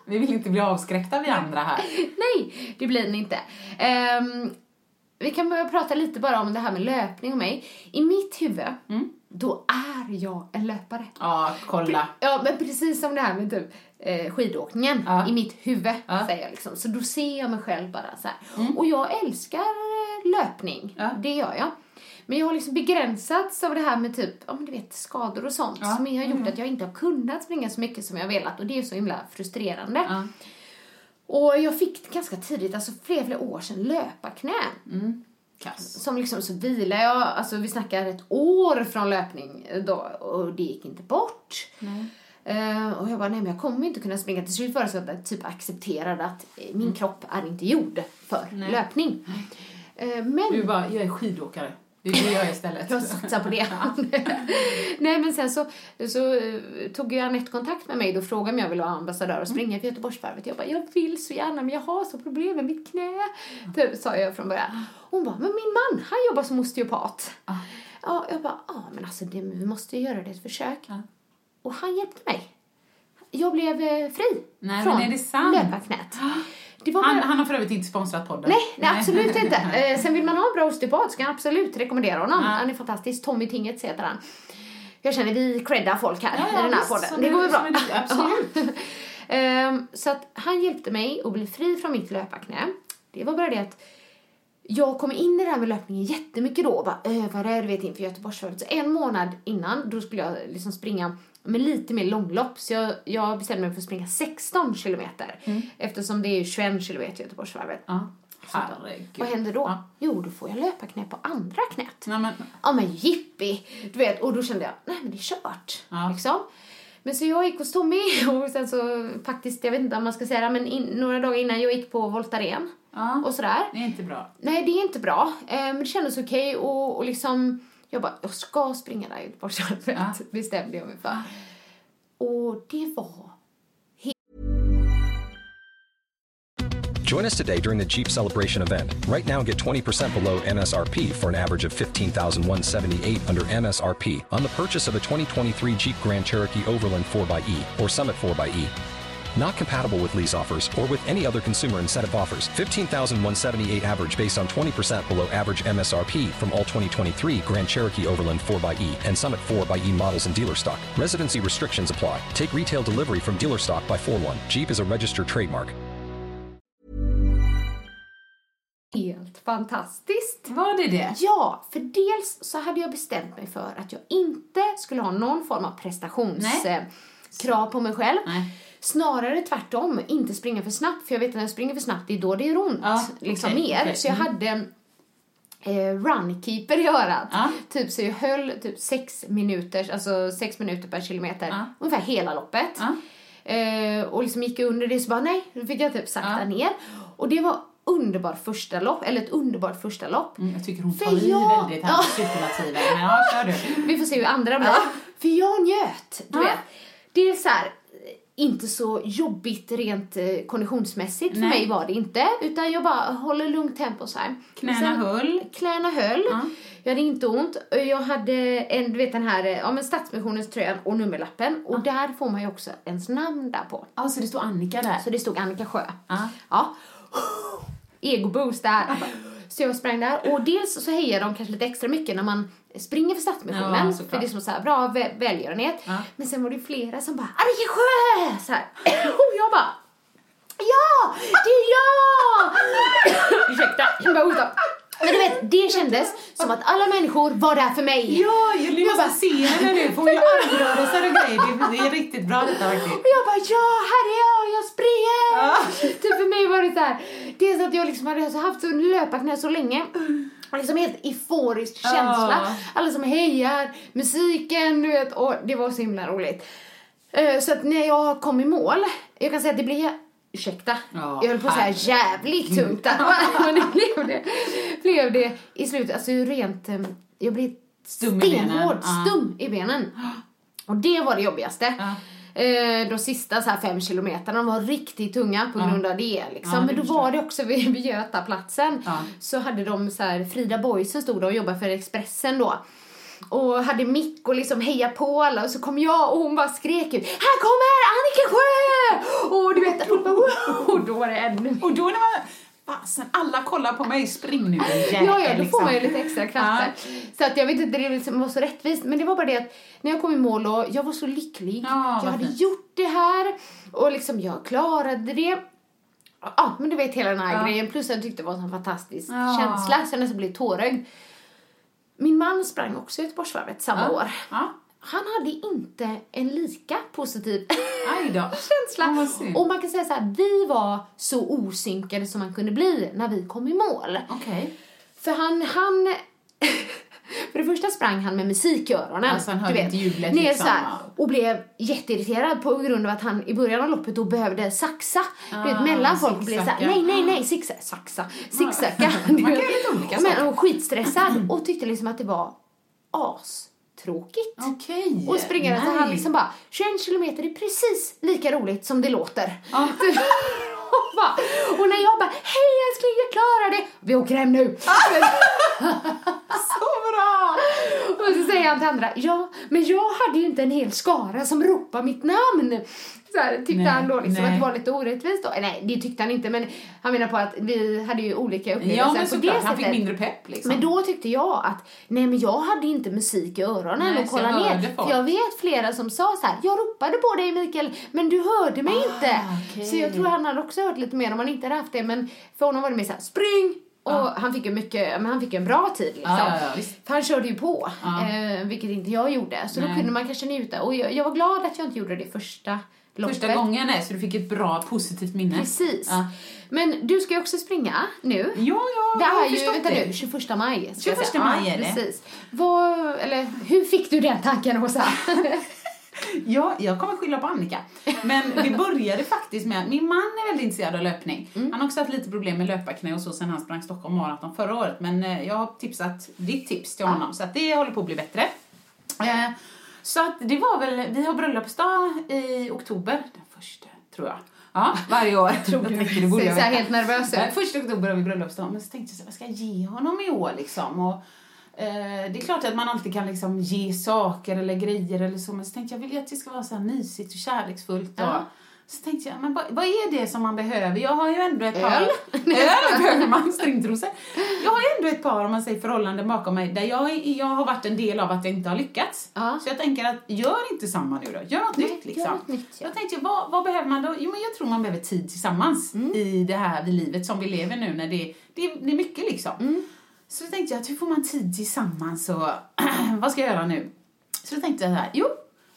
Speaker 3: vi vill inte bli avskräckta vi andra här.
Speaker 2: Nej, det blir ni inte. Ehm, vi kan börja prata lite bara om det här med löpning och mig. I mitt huvud, då är jag en löpare.
Speaker 3: Ja, kolla.
Speaker 2: Ja, men precis som det här med typ eh, skidåkningen
Speaker 3: Ja.
Speaker 2: i mitt huvud,
Speaker 3: Ja.
Speaker 2: säger jag liksom. Så då ser jag mig själv bara så här. Och jag älskar eh, löpning,
Speaker 3: Ja.
Speaker 2: det gör jag. Men jag har liksom begränsats av det här med typ, ja men du vet, skador och sånt
Speaker 3: Ja.
Speaker 2: som har gjort att jag inte har kunnat springa så mycket som jag velat och det är så himla frustrerande.
Speaker 3: Ja.
Speaker 2: Och jag fick ganska tidigt, alltså flera, flera år sedan, löparknä.
Speaker 3: Kass.
Speaker 2: Som liksom så vilade jag, alltså vi snackar ett år från löpning då och det gick inte bort. Eh, och jag bara, nej men jag kommer inte kunna springa. Till slut var det så att jag typ accepterade att eh, min kropp är inte gjord för
Speaker 3: Nej.
Speaker 2: löpning. Eh, men
Speaker 3: Du bara, jag är skidåkare. Det är det jag istället.
Speaker 2: jag satsar på det. Nej men sen så, så eh, tog ju Anette kontakt med mig då och frågade om jag ville vara ambassadör och springa för Göteborgsvarvet. Jag bara, jag vill så gärna men jag har så problem med mitt knä. Typ, sa jag från början. Hon bara, men min man han jobbar som osteopat. Ja, jag bara, ja men alltså det, vi måste ju göra det ett försök.
Speaker 3: Ja.
Speaker 2: Och han hjälpte mig. Jag blev eh, fri
Speaker 3: Nej,
Speaker 2: från löparknät. Det var
Speaker 3: Han,
Speaker 2: bara...
Speaker 3: han har för övrigt inte sponsrat podden.
Speaker 2: Nej, nej, absolut inte. Eh, sen vill man ha en bra osteopat så kan jag absolut rekommendera honom.
Speaker 3: Ja.
Speaker 2: Han är fantastisk. Tommy Tingets heter han. Jag känner vi creddar folk här
Speaker 3: Ja,
Speaker 2: i den här
Speaker 3: visst,
Speaker 2: podden. Det går väl bra.
Speaker 3: är- absolut.
Speaker 2: Ehm, så att han hjälpte mig att bli fri från mitt löparknä. Det var bara det att jag kom in i det här med löpningen jättemycket då och bara övade, du vet inför Göteborgsvarvet. Så en månad innan, då skulle jag liksom springa med lite mer långlopp. Så jag, jag bestämde mig för att springa 16 kilometer. Eftersom det är 21 kilometer Göteborgsvarvet.
Speaker 3: Ja. Herregud.
Speaker 2: Vad händer då?
Speaker 3: Ja.
Speaker 2: Jo, då får jag löparknä på andra knät.
Speaker 3: Nej, men,
Speaker 2: Ja men jippi! Du vet, och då kände jag, nej men det är kört.
Speaker 3: Ja.
Speaker 2: Liksom. Men så jag gick hos Tommy och sen så faktiskt, jag vet inte om man ska säga det, men in, några dagar innan jag gick på Voltaren
Speaker 3: ja.
Speaker 2: och sådär.
Speaker 3: Det är inte bra.
Speaker 2: Nej, det är inte bra. Eh, men det kändes okej och, och liksom, jag bara, jag ska springa där i Göteborgsvarvet,
Speaker 3: Ja.
Speaker 2: bestämde jag mig för. Och det var
Speaker 4: Join us today during the Jeep Celebration event. Right now, get 20% below MSRP for an average of 15178 under MSRP on the purchase of a 2023 Jeep Grand Cherokee Overland 4xE or Summit 4xE. Not compatible with lease offers or with any other consumer incentive offers. 15,178 average based on 20% below average MSRP from all 2023 Grand Cherokee Overland 4xE and Summit 4xE models in dealer stock. Residency restrictions apply. Take retail delivery from dealer stock by 4 1. Jeep is a registered trademark.
Speaker 2: helt fantastiskt.
Speaker 3: Var det det?
Speaker 2: Ja, för dels så hade jag bestämt mig för att jag inte skulle ha någon form av prestationskrav eh, på mig själv.
Speaker 3: Nej.
Speaker 2: Snarare tvärtom, inte springa för snabbt. För jag vet att när jag springer för snabbt, det är då det gör ont.
Speaker 3: Ja,
Speaker 2: liksom
Speaker 3: okej,
Speaker 2: mer.
Speaker 3: okej.
Speaker 2: Så jag
Speaker 3: Mm.
Speaker 2: hade eh, runkeeper i örat.
Speaker 3: Ja.
Speaker 2: Typ så jag höll typ sex minuter, alltså sex minuter per kilometer.
Speaker 3: Ja.
Speaker 2: Ungefär hela loppet. Eh, och liksom gick jag under det så bara nej, då fick jag typ sakta ner. Och det var underbart första lopp, eller ett underbart första lopp.
Speaker 3: Mm, jag tycker hon tar i
Speaker 2: jag-
Speaker 3: väldigt här superlativen. Men ja, kör du.
Speaker 2: Vi får se hur andra blir. För jag njöt, du vet. Det är så här, inte så jobbigt rent eh, konditionsmässigt för mig var det inte. Utan jag bara håller lugnt tempo så här.
Speaker 3: Knäna
Speaker 2: Sen-
Speaker 3: höll.
Speaker 2: Knäna höll.
Speaker 3: Ja.
Speaker 2: Jag hade inte ont. Jag hade en, du vet den här, eh, ja men Stadsmissionens tröjan och nummerlappen. Och där får man ju också ens namn där på.
Speaker 3: Ja, så det står Annika där.
Speaker 2: Så det stod Annika Sjö.
Speaker 3: Ja.
Speaker 2: Ja. Egoboost där. Så jag sprang där och dels så hejar de kanske lite extra mycket när man springer för Stadsmissionen.
Speaker 3: Ja,
Speaker 2: för det är som så här bra vä- välgörenhet.
Speaker 3: Ja.
Speaker 2: Men sen var det flera som bara Annika Sjö! Så här. Och jag bara Ja! Det är jag! Ursäkta, jag bara hosta. Men du vet, det kändes som att alla människor var där för mig.
Speaker 3: Ja,
Speaker 2: Jag
Speaker 3: måste
Speaker 2: bara-
Speaker 3: se henne nu. Får ju armrörelser och grejer. Det, det är riktigt bra detta faktiskt.
Speaker 2: Och jag bara, ja, här är jag, jag springer!
Speaker 3: Ja.
Speaker 2: Typ för mig var det så här, dels att jag liksom hade haft så löparknä så länge. Och liksom helt euforisk känsla.
Speaker 3: Ja.
Speaker 2: Alla som hejar, musiken, du vet, och det var så himla roligt. Eh, Så att när jag kom i mål, jag kan säga att det blev, ursäkta,
Speaker 3: Ja,
Speaker 2: jag höll på att säga jävligt tungt. Men det blev det, blev det i slutet, alltså rent, eh, jag blev
Speaker 3: Stum i benen,
Speaker 2: stenhård, stum i benen. Och det var det jobbigaste.
Speaker 3: Ja.
Speaker 2: Eh, de sista så här fem kilometerna var riktigt tunga på grund av det. Liksom.
Speaker 3: Det
Speaker 2: Men då var det också vid, vid Götaplatsen. Så hade de så här, Frida Boysen stod och jobbade för Expressen då. Och hade mick och liksom heja på alla och så kom jag och hon bara skrek ut Här kommer Annika Sjö! Och du vet, bara, "Wow!" och då var det ännu
Speaker 3: Och då när man... fasen, alla kollar på mig, spring nu jäkel.
Speaker 2: Ja, ja, då får
Speaker 3: liksom.
Speaker 2: man ju lite extra krafter. Så att jag vet inte, det liksom var så rättvist. Men det var bara det att när jag kom i mål och jag var så lycklig.
Speaker 3: Ja,
Speaker 2: jag hade
Speaker 3: fint.
Speaker 2: gjort det här och liksom jag klarade det. Ja, men du vet hela den här
Speaker 3: Ja.
Speaker 2: grejen. Plus jag tyckte det var en sån fantastisk
Speaker 3: Ja.
Speaker 2: känsla så jag nästan blev tårögd. Min man sprang också Göteborgsvarvet samma
Speaker 3: Ja.
Speaker 2: år. Han hade inte en lika positiv känsla. Och man kan säga så här, vi var så osynkade som man kunde bli när vi kom i mål.
Speaker 3: Okej.
Speaker 2: För han, han... För det första sprang han med musik i öronen.
Speaker 3: Alltså, han hörde inte jublet
Speaker 2: ner
Speaker 3: liksom,
Speaker 2: så här, och blev jätteirriterad på grund av att han i början av loppet då behövde saxa. du vet,
Speaker 3: Ah,
Speaker 2: mellan folk blev så här,
Speaker 3: zigzacka.
Speaker 2: nej, nej, nej, zigza, saxa, zigzacka.
Speaker 3: Man kan göra lite olika saker.
Speaker 2: Men och skitstressad och tyckte liksom att det var astråkigt.
Speaker 3: Okej.
Speaker 2: Och springa så han liksom bara, 21 kilometer är precis lika roligt som det låter.
Speaker 3: Ja.
Speaker 2: och, bara, och när jag bara, hej älskling jag klarar det, vi åker hem nu.
Speaker 3: Så bra!
Speaker 2: och så säger han till andra, ja men jag hade ju inte en hel skara som ropade mitt namn. Så här, tyckte
Speaker 3: Nej,
Speaker 2: han då liksom
Speaker 3: nej.
Speaker 2: att det var lite orättvist då. Nej det tyckte han inte men han menar på att vi hade ju olika upplevelser
Speaker 3: Ja, men
Speaker 2: på det.
Speaker 3: Han fick mindre pepp liksom.
Speaker 2: Men då tyckte jag att, nej men jag hade inte musik i öronen
Speaker 3: Nej,
Speaker 2: och
Speaker 3: så jag
Speaker 2: kolla ner. För jag vet flera som sa så här, jag ropade på dig Mikael, men du hörde mig inte.
Speaker 3: Ah, okej.
Speaker 2: Så jag tror han hade också hört lite mer om han inte hade haft det, men för honom var det mer så här, spring! Och han fick ju mycket, men han fick en bra tid liksom.
Speaker 3: Ja, ja, ja.
Speaker 2: För han körde ju på,
Speaker 3: Ja.
Speaker 2: eh, vilket inte jag gjorde. Så då
Speaker 3: Nej.
Speaker 2: kunde man kanske njuta. Och jag, jag var glad att jag inte gjorde det första loppet.
Speaker 3: Första gången är så du fick ett bra positivt minne.
Speaker 2: Precis.
Speaker 3: Ja,
Speaker 2: Men du ska ju också springa nu.
Speaker 3: ja, ja
Speaker 2: Det
Speaker 3: jag har
Speaker 2: är ju, vänta
Speaker 3: det.
Speaker 2: nu, 21 maj. ska jag
Speaker 3: 21
Speaker 2: säga.
Speaker 3: maj
Speaker 2: ja,
Speaker 3: är det.
Speaker 2: Precis. Eller hur fick du den tanken Åsa?
Speaker 3: Ja, jag kommer skylla på Annika. Men det började faktiskt med att min man är väldigt intresserad av löpning.
Speaker 2: Mm.
Speaker 3: Han har också haft lite problem med löparknä och så sen han sprang Stockholm Marathon förra året. Men eh, jag har tipsat ditt tips till honom så att det håller på att bli bättre. Eh, Så att det var väl, vi har bröllopsdag i oktober, den första tror jag. Ja, varje år. Tror mycket, det borde jag veta.
Speaker 2: helt nervös ut.
Speaker 3: Första oktober har vi bröllopsdag, men så tänkte jag så vad ska jag ge honom i år liksom? Och, eh, det är klart att man alltid kan liksom ge saker eller grejer eller så, men så tänkte jag, vill jag att det ska vara så här mysigt och kärleksfullt och
Speaker 2: Ja.
Speaker 3: Så tänkte jag, men vad, vad är det som man behöver? Jag har ju ändå ett par...
Speaker 2: Öl?
Speaker 3: Öl behöver man, stringtrosor. Jag har ju ändå ett par, om man säger förhållanden bakom mig, där jag, jag har varit en del av att jag inte har lyckats.
Speaker 2: Ja.
Speaker 3: Så jag tänker att, gör inte samma nu då. Gör något
Speaker 2: Nej,
Speaker 3: nytt
Speaker 2: gör
Speaker 3: liksom.
Speaker 2: något nytt, ja.
Speaker 3: Jag tänkte, vad, vad behöver man då? Jo, men jag tror man behöver tid tillsammans
Speaker 2: Mm.
Speaker 3: i det här livet som vi lever nu, när det, det, det är mycket liksom.
Speaker 2: Mm.
Speaker 3: Så då tänkte jag, hur får man tid tillsammans och vad ska jag göra nu? Så då tänkte jag så här, jo,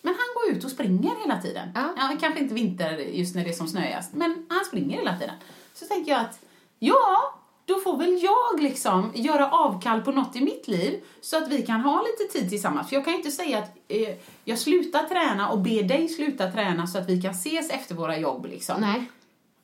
Speaker 3: men han går ut och springer hela tiden.
Speaker 2: Ja.
Speaker 3: kanske inte vinter just när det är som snöigast, men han springer hela tiden. Så tänkte jag att, ja, då får väl jag liksom göra avkall på något i mitt liv så att vi kan ha lite tid tillsammans. För jag kan inte säga att eh, jag slutar träna och ber dig sluta träna så att vi kan ses efter våra jobb liksom.
Speaker 2: Nej.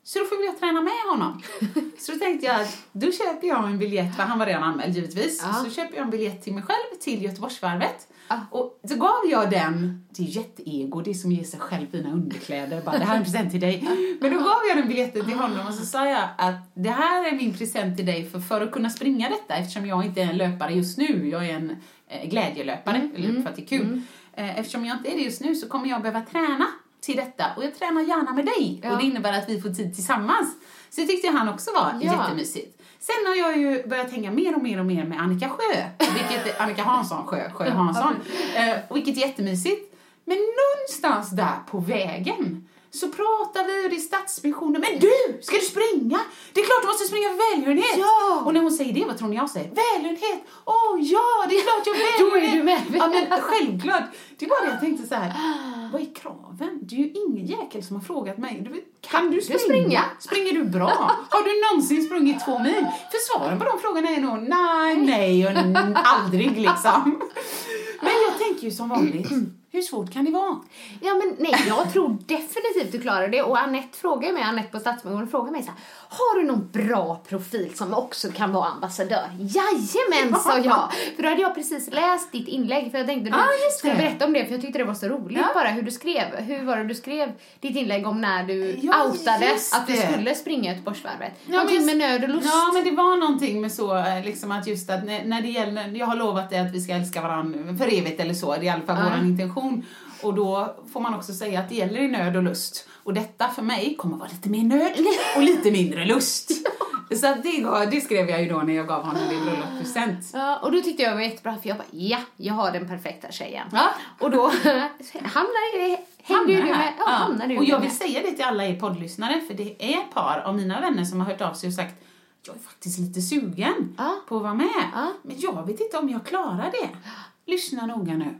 Speaker 3: Så då får jag träna med honom. Så då tänkte jag att då köper jag en biljett, för han var redan anmäld givetvis.
Speaker 2: Ja.
Speaker 3: Så köper jag en biljett till mig själv till Göteborgsvarvet.
Speaker 2: Ja.
Speaker 3: Och så gav jag den, det är jätteego, det är som ger sig själv fina underkläder, bara det här är en present till dig. Men då gav jag den biljetten till honom och så sa jag att det här är min present till dig för, för att kunna springa detta eftersom jag inte är en löpare just nu, jag är en eh, glädjelöpare, eller för att det är kul. Eh, eftersom jag inte är det just nu så kommer jag behöva träna till detta och jag tränar gärna med dig
Speaker 2: Ja.
Speaker 3: och det innebär att vi får tid tillsammans. Så det tyckte han också var
Speaker 2: Ja.
Speaker 3: jättemysigt. Sen har jag ju börjat hänga mer och mer och mer med Annika Sjö, vilket, Annika Hansson Sjö, Sjö Hansson, eh, vilket är jättemysigt. Men någonstans där på vägen så pratar vi och det är Stadsmissionen. Men du, ska du springa? Det är klart du måste springa för välgörenhet!
Speaker 2: Ja.
Speaker 3: Och när hon säger det, vad tror ni jag säger? Välgörenhet! Åh ja, det är klart jag
Speaker 2: Då är
Speaker 3: välgörenhet!
Speaker 2: du med.
Speaker 3: Ja, men självklart. Det är bara det jag tänkte så här. Vad är kraven? Det är ju ingen jäkel som har frågat mig. Du, kan, du springa?
Speaker 2: springa?
Speaker 3: Springer du bra? Har du någonsin sprungit två mil? För svaren på de frågorna är nog nej, nej och aldrig liksom. Men jag tänker ju som vanligt, hur svårt kan det vara?
Speaker 2: Ja men nej, jag tror definitivt du klarar det. Och Annette frågar mig, Annette på Stadsmissionen frågar mig så här, har du någon bra profil som också kan vara ambassadör? Jajamän, sa jag. För då hade jag precis läst ditt inlägg, för jag tänkte du
Speaker 3: Ah,
Speaker 2: skulle berätta om det, för jag tyckte det var så roligt
Speaker 3: Ja.
Speaker 2: bara hur du skrev. Hur var det du skrev ditt inlägg om när du
Speaker 3: Ja,
Speaker 2: outade att du skulle springa Göteborgsvarvet?
Speaker 3: Ja,
Speaker 2: Någonting med nöd och lust.
Speaker 3: Ja, men det var någonting med så, eh, liksom att just att när, när det gäller, jag har lovat dig att vi ska älska varandra för evigt eller så, det är i alla fall
Speaker 2: Ja.
Speaker 3: vår intention. Och då får man också säga att det gäller i nöd och lust. Och detta för mig kommer vara lite mer nöd och lite mindre lust. Så det, gav, det skrev jag ju då när jag gav honom din bröllopspresent.
Speaker 2: Ja, och då tyckte jag var jättebra för jag bara, ja, jag har den perfekta tjejen.
Speaker 3: Ja.
Speaker 2: Och då hamnar hängde ju du med. Ja, hamnar du
Speaker 3: och jag
Speaker 2: med.
Speaker 3: vill säga det till alla er poddlyssnare, för det är ett par av mina vänner som har hört av sig och sagt jag är faktiskt lite sugen
Speaker 2: Ja.
Speaker 3: på att vara med,
Speaker 2: Ja.
Speaker 3: men jag vet inte om jag klarar det. Lyssna noga nu.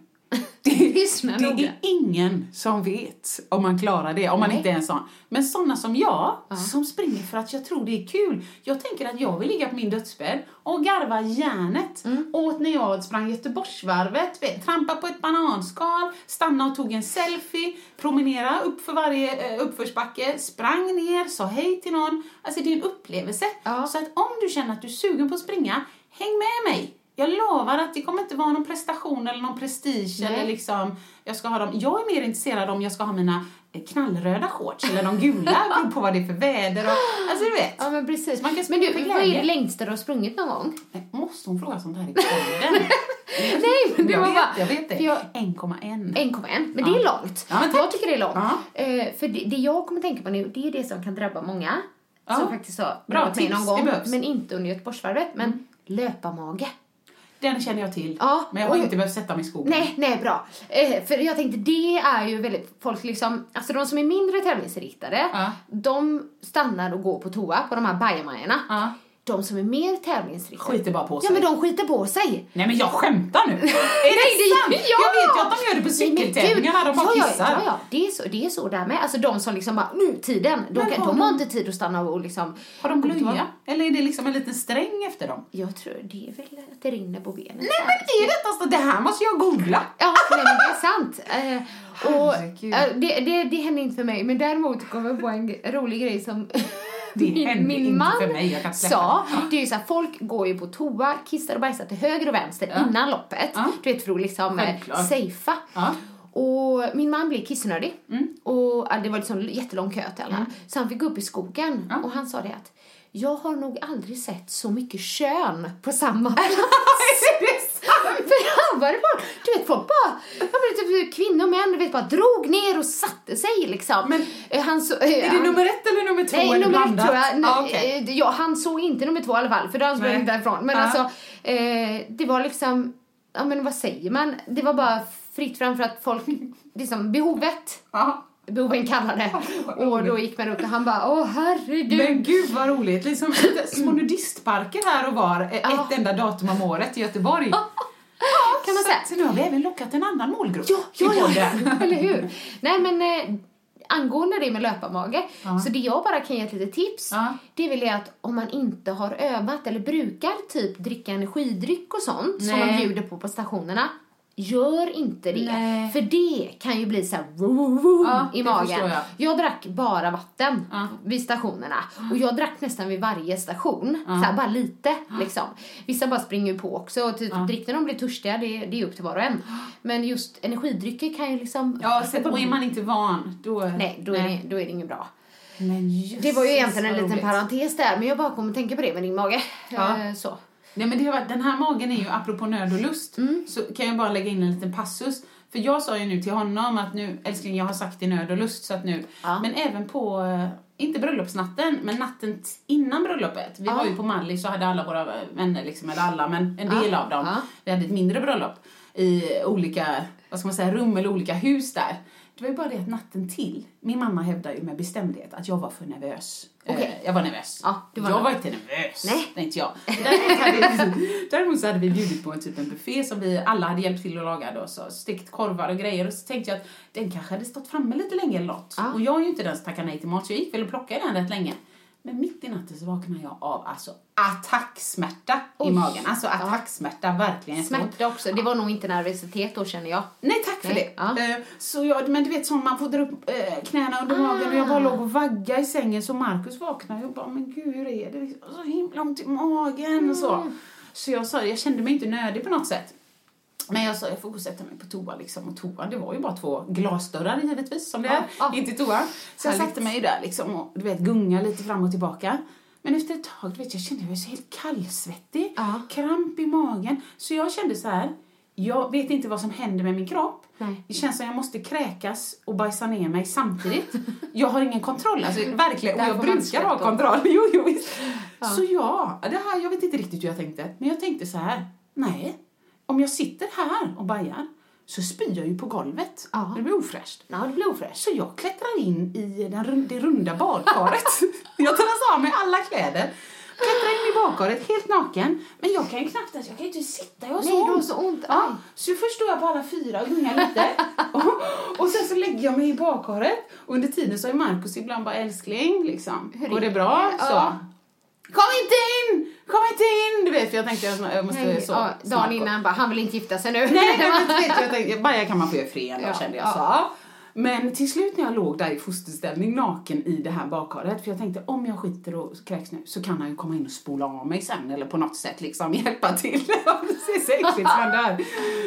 Speaker 2: Lyssna
Speaker 3: det
Speaker 2: noga.
Speaker 3: är ingen som vet om man klarar det, om man
Speaker 2: Nej.
Speaker 3: inte är en sån. Men såna som jag, som springer för att jag tror det är kul. Jag tänker att jag vill ligga på min dödsbädd och garva järnet
Speaker 2: Mm.
Speaker 3: åt när jag sprang Göteborgsvarvet, vet, trampa på ett bananskal, stanna och tog en selfie, promenera upp för varje eh, uppförsbacke, sprang ner, sa hej till någon. Alltså det är en upplevelse.
Speaker 2: Ja.
Speaker 3: Så att om du känner att du är sugen på att springa, häng med mig. Jag lovar att det kommer inte vara någon prestation eller någon prestige
Speaker 2: Nej.
Speaker 3: eller liksom, jag ska ha dem. Jag är mer intresserad om jag ska ha mina eh, knallröda shorts eller de gula, beror på vad det är för väder och, alltså du vet.
Speaker 2: Ja men precis.
Speaker 3: Man kan
Speaker 2: men du, vad är det längsta du har sprungit någon gång?
Speaker 3: Nej, Måste hon fråga sånt här i podden?
Speaker 2: Nej, men det
Speaker 3: jag
Speaker 2: var
Speaker 3: vet,
Speaker 2: bara-
Speaker 3: jag vet det.
Speaker 2: för jag-
Speaker 3: 1,1.
Speaker 2: 1,1. Men det är långt.
Speaker 3: Ja,
Speaker 2: jag tycker det är långt.
Speaker 3: Ja.
Speaker 2: Eh, för det, det jag kommer tänka på nu, det är det som kan drabba många.
Speaker 3: Ja.
Speaker 2: Som faktiskt har
Speaker 3: Bra tips,
Speaker 2: någon gång. Men inte under Göteborgsvarvet. Men löparmage.
Speaker 3: Den känner jag till.
Speaker 2: Ja,
Speaker 3: men jag har
Speaker 2: och-
Speaker 3: inte behövt sätta mig i skogen.
Speaker 2: Nej, nej, bra. Eh, för jag tänkte, det är ju väldigt, folk liksom, alltså de som är mindre tävlingsinriktade,
Speaker 3: Ja.
Speaker 2: de stannar och går på toa på de här bajamajorna.
Speaker 3: Ja.
Speaker 2: De som är mer tävlingsinriktade,
Speaker 3: Skiter bara på sig.
Speaker 2: Ja, men de skiter på sig.
Speaker 3: Nej men jag skämtar nu! Är det sant?
Speaker 2: ja!
Speaker 3: Jag vet ju att de gör det på cykeltävlingarna, de bara
Speaker 2: ja,
Speaker 3: kissar.
Speaker 2: Ja, ja, det är så, det är så där med. Alltså de som liksom bara, nu tiden. De,
Speaker 3: Men
Speaker 2: kan, de har
Speaker 3: de-
Speaker 2: inte tid att stanna och liksom.
Speaker 3: Har de blöja? Eller är det liksom en liten sträng efter dem?
Speaker 2: Jag tror det är väl att det rinner på benen.
Speaker 3: Nej men det är detta, alltså, det här måste jag googla.
Speaker 2: Ja, nej, men det är sant. Eh, och, eh, det, det, det händer inte för mig, men däremot kom jag på en rolig grej som
Speaker 3: Det
Speaker 2: min
Speaker 3: inte
Speaker 2: man
Speaker 3: för mig, jag kan
Speaker 2: sa. Det är ju så här, folk går ju på toa, kissar och bajsar till höger och vänster
Speaker 3: Ja.
Speaker 2: innan loppet.
Speaker 3: Ja.
Speaker 2: Du vet, för att liksom eh,
Speaker 3: Självklart.
Speaker 2: safea.
Speaker 3: Ja.
Speaker 2: Och min man blev kissnödig.
Speaker 3: Mm.
Speaker 2: Och det var liksom jättelång kö till alla. Så han fick gå upp i skogen och han sa det att jag har nog aldrig sett så mycket kön på samma plats. Han det bara, du vet folk bara, jag typ kvinnor och män, du vet bara drog ner och satte sig liksom.
Speaker 3: Men-
Speaker 2: Eh, han så,
Speaker 3: Är det nummer ett eller nummer två?
Speaker 2: Nej,
Speaker 3: eller
Speaker 2: nummer ett tror jag.
Speaker 3: Ah, okej.
Speaker 2: Eh, ja, han såg inte nummer två i alla fall, för då han sprang inte därifrån. Men
Speaker 3: Ja.
Speaker 2: alltså, eh, det var liksom, ja men vad säger man? Det var bara fritt fram för att folk, liksom behovet,
Speaker 3: Ja.
Speaker 2: behoven kallade. Och då gick man upp och han bara, åh herregud.
Speaker 3: Men gud vad roligt, liksom små nudistparker här och var eh, ett enda datum om året i Göteborg.
Speaker 2: kan man säga.
Speaker 3: Så nu har vi även lockat en annan målgrupp
Speaker 2: Ja, ja, ja, eller hur? Nej men eh, angående det med löparmage,
Speaker 3: Ja.
Speaker 2: så det jag bara kan ge ett litet tips,
Speaker 3: Ja.
Speaker 2: det är väl att om man inte har övat eller brukar typ dricka energidryck och sånt som
Speaker 3: Nej.
Speaker 2: de bjuder på på stationerna, gör inte det.
Speaker 3: Nej.
Speaker 2: För det kan ju bli så här vroom, vroom
Speaker 3: Ja,
Speaker 2: i magen.
Speaker 3: förstår jag.
Speaker 2: drack bara vatten
Speaker 3: Ja.
Speaker 2: vid stationerna och jag drack nästan vid varje station, så här, bara lite liksom. Vissa bara springer ju på också och typ
Speaker 3: Ja.
Speaker 2: dricker när de blir törstiga, det, det är upp till var och en. Men just energidrycker kan ju liksom...
Speaker 3: Ja, sen, och är man inte van, då...
Speaker 2: Nej, då är, Det, då är det inget bra.
Speaker 3: Men jösses,
Speaker 2: Det var ju egentligen en liten
Speaker 3: roligt.
Speaker 2: parentes där, men jag bara kom att tänka på det med din mage.
Speaker 3: Ja.
Speaker 2: Eh, Så.
Speaker 3: Nej men det var, den här magen är ju, apropå nöd och lust,
Speaker 2: Mm.
Speaker 3: så kan jag bara lägga in en liten passus. För jag sa ju nu till honom att nu, älskling jag har sagt i nöd och lust så att nu,
Speaker 2: Ja.
Speaker 3: men även på, eh, inte bröllopsnatten, men natten innan bröllopet. Vi
Speaker 2: Ja.
Speaker 3: var ju på Mallis så hade alla våra vänner liksom, eller alla, men en del
Speaker 2: Ja.
Speaker 3: av dem. Vi hade ett mindre bröllop i olika, vad ska man säga, rum eller olika hus där. Det var ju bara det att natten till, min mamma hävdar ju med bestämdhet att jag var för nervös. Eh, jag var nervös.
Speaker 2: Ja, du var
Speaker 3: jag var
Speaker 2: nervös.
Speaker 3: inte nervös,
Speaker 2: Nej.
Speaker 3: tänkte jag. Däremot hade, däremot så hade vi bjudit på en typ en buffé som vi alla hade hjälpt till att laga då, så stekt korvar och grejer och så tänkte jag att den kanske hade stått framme lite länge eller något.
Speaker 2: Ja.
Speaker 3: Och jag är ju inte den som tackar nej till mat så jag gick väl och plockade den rätt länge. Men mitt i natten så vaknade jag av alltså attacksmärta i
Speaker 2: Oj.
Speaker 3: magen. Alltså attacksmärta, verkligen.
Speaker 2: Smärta också. Det var nog inte nervositet då känner jag.
Speaker 3: Nej, tack för
Speaker 2: Nej,
Speaker 3: det.
Speaker 2: ja.
Speaker 3: Eh, Så jag, men du vet som man får dra upp eh, knäna under magen och jag bara låg och vagga i sängen så Markus vaknade och bara men gud hur är det? Jag Så himla ont i magen och så. Så jag sa, jag kände mig inte nödig på något sätt. Men jag sa jag får gå och sätta mig på toa liksom och toa det var ju bara två glasdörrar givetvis som det
Speaker 2: Ja,
Speaker 3: är
Speaker 2: ja.
Speaker 3: in till. Så jag satte mig där liksom och du vet gunga lite fram och tillbaka. Men efter ett tag, du vet, jag kände mig så helt kallsvettig,
Speaker 2: Ja.
Speaker 3: kramp i magen. Så jag kände så här, jag vet inte vad som händer med min kropp.
Speaker 2: Nej.
Speaker 3: Det känns som jag måste kräkas och bajsa ner mig samtidigt. Jag har ingen kontroll, alltså verkligen. Och jag brukar ha kontroll. Jo, jo, visst. Så ja, det här, jag vet inte riktigt hur jag tänkte. Men jag tänkte så här, nej. Om jag sitter här och bajar så spyr jag ju på golvet.
Speaker 2: Ja.
Speaker 3: Det blir ofräscht.
Speaker 2: Ja, det blir ofräscht.
Speaker 3: Så jag klättrar in i den, det runda badkaret. jag tar av mig alla kläder. Klättrar in i badkaret helt naken. Men jag kan ju knappt ens, jag kan ju inte sitta, jag har så
Speaker 2: Nej, du har
Speaker 3: ont.
Speaker 2: så ont.
Speaker 3: Ja, så först står jag på alla fyra och gungar lite. och, och sen så lägger jag mig i badkaret. Och under tiden så är Markus ibland bara älskling, liksom. Går det bra?
Speaker 2: Ja.
Speaker 3: Kom inte in! Kom inte in! Du vet, för jag tänkte jag måste
Speaker 2: Nej,
Speaker 3: så.
Speaker 2: ja, dagen innan bara, han vill inte gifta sig nu.
Speaker 3: Nej, men du vet, jag tänkte, Baja kan man få göra fred
Speaker 2: Ja,
Speaker 3: kände jag
Speaker 2: ja.
Speaker 3: så. Men till slut när jag låg där i fosterställning naken i det här badkaret, för jag tänkte om jag skiter och kräks nu så kan han ju komma in och spola av mig sen eller på något sätt liksom hjälpa till. det är så äckligt som där.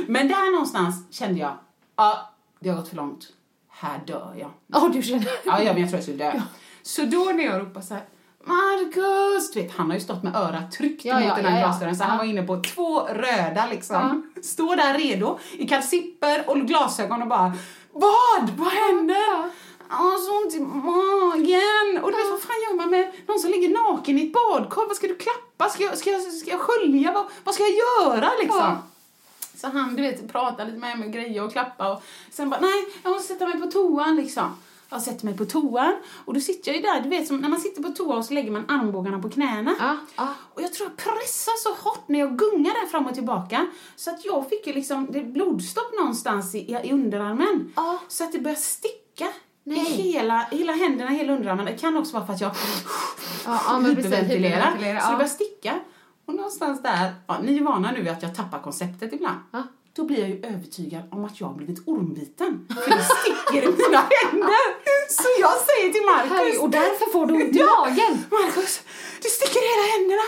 Speaker 3: Men där någonstans kände jag, ja, det har gått för långt. Här dör jag.
Speaker 2: Ja, du känner.
Speaker 3: Ja, ja men jag tror jag skulle dö. Så då när jag ropar så här Marcus! Du vet, han har ju stått med örat tryckt
Speaker 2: Ja,
Speaker 3: mot
Speaker 2: ja,
Speaker 3: den här
Speaker 2: ja,
Speaker 3: glasdörren så han var inne på två röda liksom. Står där redo i kalsipper och glasögon och bara Vad? Vad händer? Ja, så ont i magen. Och du vet, vad fan gör man med någon som ligger naken i ett badkar? Vad ska du klappa? Ska jag, ska jag, ska jag skölja? Vad, vad ska jag göra liksom? Så han, du vet, pratar lite med mig och grejer och klappa och sen bara, nej, jag måste sätta mig på toan liksom. Jag sätter mig på toan och då sitter jag ju där, du vet som när man sitter på toa och så lägger man armbågarna på knäna.
Speaker 2: Ja, ja.
Speaker 3: Och jag tror jag pressar så hårt när jag gungar där fram och tillbaka så att jag fick ju liksom det blodstopp någonstans i, i underarmen.
Speaker 2: Ja.
Speaker 3: Så att det började sticka
Speaker 2: Nej.
Speaker 3: i hela, hela händerna, hela underarmen. Det kan också vara för att jag
Speaker 2: Ja, ja,
Speaker 3: hyperventilerar.
Speaker 2: Hyperventilera,
Speaker 3: Så det
Speaker 2: ja.
Speaker 3: börjar sticka. Och någonstans där, ja, ni är vana nu att jag tappar konceptet ibland. Då blir jag ju övertygad om att jag har blivit ormbiten. För det sticker i mina händer. Så jag säger till Markus.
Speaker 2: Och därför får du ont i magen.
Speaker 3: Markus, det sticker i hela händerna.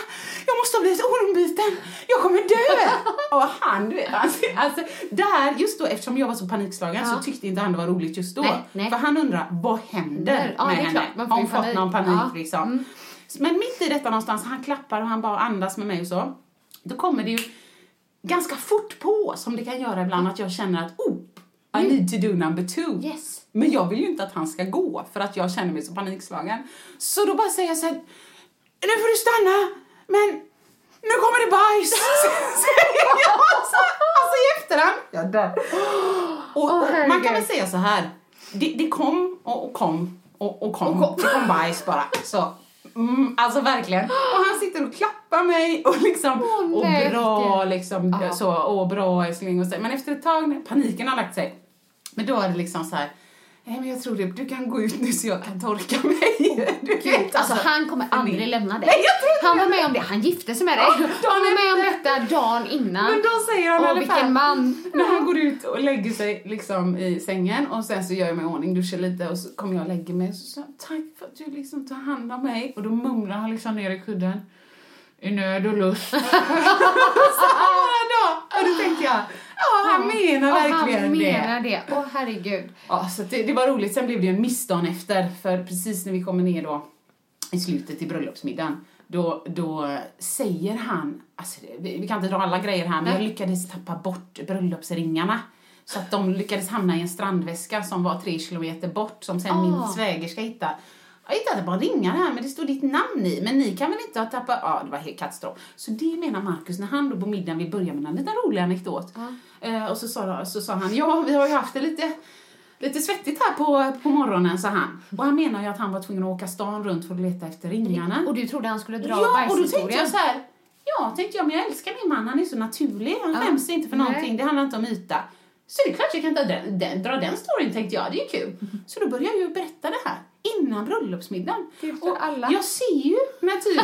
Speaker 3: Jag måste ha blivit ormbiten. Jag kommer dö. Och han, du vet, alltså, alltså, där, just då, eftersom jag var så panikslagen
Speaker 2: Ja.
Speaker 3: så tyckte inte han det var roligt just då.
Speaker 2: Nej, nej.
Speaker 3: För han undrar, vad händer
Speaker 2: Ja,
Speaker 3: med henne?
Speaker 2: klart,
Speaker 3: har hon fått någon panik
Speaker 2: Ja.
Speaker 3: liksom? Men mitt i detta någonstans, han klappar och han bara andas med mig och så. Då kommer det ju ganska fort på, som det kan göra ibland, att jag känner att oh, I need to do number two.
Speaker 2: Yes.
Speaker 3: Men jag vill ju inte att han ska gå för att jag känner mig så panikslagen. Så då bara säger jag så här, nu får du stanna, men nu kommer det bajs. Säger jag så, alltså i efterhand. Jag dör. Och, och man
Speaker 2: herregud.
Speaker 3: kan väl säga så här, det, det kom och, och kom och, och kom. Det kom bajs bara. Så, mm, alltså verkligen. Och han sitter och klappar mig och liksom,
Speaker 2: Åh,
Speaker 3: och bra liksom,
Speaker 2: Ja.
Speaker 3: så, och bra älskling och så. Men efter ett tag, när paniken har lagt sig, men då är det liksom så här, nej men jag tror det, du kan gå ut nu så jag kan torka mig. Du vet,
Speaker 2: Alltså han kommer aldrig lämna dig.
Speaker 3: Nej,
Speaker 2: han var med om det, han gifte sig med dig.
Speaker 3: Ja,
Speaker 2: han var med om detta dagen innan.
Speaker 3: Men då säger han
Speaker 2: Åh, vilken man.
Speaker 3: när han går ut och lägger sig liksom i sängen och sen så gör jag mig i ordning, duschar lite och så kommer jag och lägger mig och så säger tack för att du liksom tar hand om mig. Och då mumlar han liksom ner i kudden, i nöd och lust. så här då. Och då tänkte jag, ja han menar
Speaker 2: Och
Speaker 3: verkligen
Speaker 2: han
Speaker 3: det.
Speaker 2: menar det. Åh herregud.
Speaker 3: Ja, så det, det var roligt. Sen blev det ju en miss dagen efter, för precis när vi kommer ner då i slutet i bröllopsmiddagen, då, då säger han, alltså vi, vi kan inte dra alla grejer här, men jag lyckades tappa bort bröllopsringarna. Så att de lyckades hamna i en strandväska som var tre kilometer bort, som sen min
Speaker 2: Ah.
Speaker 3: svägerska hittade. Jag hittade ett par ringar här, men det stod ditt namn i. Men ni kan väl inte ha tappat... Ja, det var helt katastrof. Så det menar Markus när han då på middagen vill börja med en liten rolig anekdot. Eh, och så sa, så sa han, ja, vi har ju haft det lite lite svettigt här på, på morgonen, sa han. Och han menar ju att han var tvungen att åka stan runt för att leta efter ringarna.
Speaker 2: Och du trodde han skulle dra
Speaker 3: Ja, och då tänkte jag så här, ja, tänkte jag, men jag älskar min man, han är så naturlig, han
Speaker 2: Ja.
Speaker 3: skäms inte för
Speaker 2: Nej.
Speaker 3: någonting, det handlar inte om yta. Så det är klart jag kan ta den, den, dra den storyn, tänkte jag, det är kul. Så då började jag ju berätta det här innan bröllopsmiddagen.
Speaker 2: För
Speaker 3: och
Speaker 2: alla.
Speaker 3: jag ser ju när typ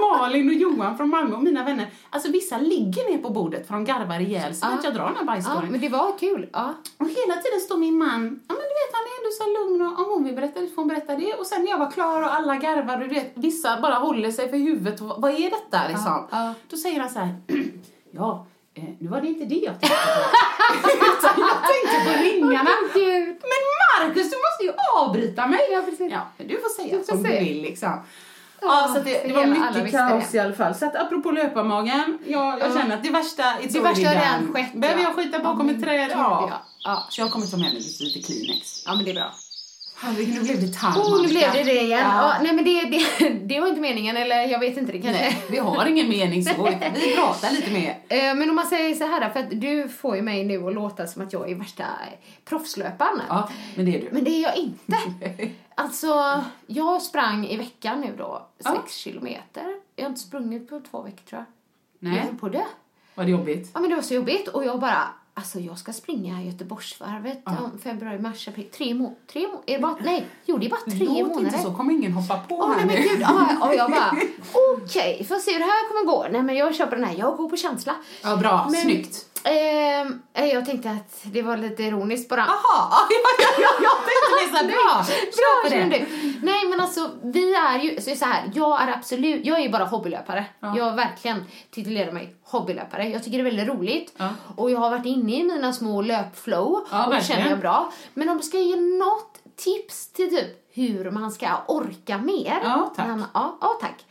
Speaker 3: Malin och Johan från Malmö och mina vänner, alltså vissa ligger ner på bordet för de garvar ihjäl sig
Speaker 2: Ja.
Speaker 3: att jag drar den här
Speaker 2: Ja,
Speaker 3: bajsstoryn.
Speaker 2: men det var kul. Ja.
Speaker 3: Och hela tiden står min man, ja men du vet han är ändå så lugn och om hon vill berätta det får hon berätta det. Och sen när jag var klar och alla garvar och du vet, vissa bara håller sig för huvudet. Och, vad är detta liksom?
Speaker 2: ja.
Speaker 3: Då säger han så här, ja, eh, nu var det inte det jag tänkte på. Utan jag tänkte på ringarna. Men Markus, du måste ju avbryta mig.
Speaker 2: Ja, precis.
Speaker 3: Ja, du får säga
Speaker 2: Du får
Speaker 3: som
Speaker 2: säga.
Speaker 3: du vill liksom. Ja, så det, det var mycket kaos
Speaker 2: det.
Speaker 3: i alla fall. Så att apropå löparmagen, jag, jag
Speaker 2: Ja.
Speaker 3: känner att det värsta it's
Speaker 2: Det värsta har redan skett.
Speaker 3: Behöver
Speaker 2: ja.
Speaker 3: jag skita
Speaker 2: Ja,
Speaker 3: bakom
Speaker 2: men
Speaker 3: ett träd? Ja.
Speaker 2: ja. Ja.
Speaker 3: Så jag kommer ta med mig lite Kleenex.
Speaker 2: ja, men det är bra.
Speaker 3: Herregud, nu blev det tarm,
Speaker 2: Oh, nu blev det det igen.
Speaker 3: Ja.
Speaker 2: Ja. nej men det, det, det var inte meningen, eller jag vet inte, det kanske...
Speaker 3: Nej, vi har ingen mening så. Vi pratar lite mer.
Speaker 2: Eh, Men om man säger så här, för att du får ju mig nu att låta som att jag är värsta proffslöparen.
Speaker 3: Ja, men det är du.
Speaker 2: Men det är jag inte. Alltså, jag sprang i veckan nu då,
Speaker 3: Ja.
Speaker 2: sex kilometer. Jag har inte sprungit på två veckor tror jag.
Speaker 3: Nej.
Speaker 2: Jag på det.
Speaker 3: Var det jobbigt?
Speaker 2: Ja men det var så jobbigt och jag bara, alltså jag ska springa Göteborgsvarvet om februari, mars, april. Tre må tre må är det bara, nej, jo det är bara tre
Speaker 3: Låt
Speaker 2: månader.
Speaker 3: inte så, kommer ingen hoppa på
Speaker 2: Åh
Speaker 3: här
Speaker 2: nej men gud, ja, och jag bara, okej, får se hur det här kommer gå. Nej men jag köper den här, jag går på känsla.
Speaker 3: Ja, bra.
Speaker 2: Men-
Speaker 3: Snyggt.
Speaker 2: Ehm, eh, jag tänkte att det var lite ironiskt bara.
Speaker 3: Jaha, ja, ja, ja, jag tänkte så bra.
Speaker 2: Bra, känner
Speaker 3: det.
Speaker 2: Nej men alltså vi är ju, så, är så här, jag är absolut, jag är bara hobbylöpare.
Speaker 3: Ja.
Speaker 2: Jag verkligen titulerar mig hobbylöpare. Jag tycker det är väldigt roligt.
Speaker 3: Ja.
Speaker 2: Och jag har varit inne i mina små löpflow
Speaker 3: Ja,
Speaker 2: och det känner jag bra. Men om du ska ge något tips till typ hur man ska orka mer.
Speaker 3: Ja, tack.
Speaker 2: man- Ja, ja, tack.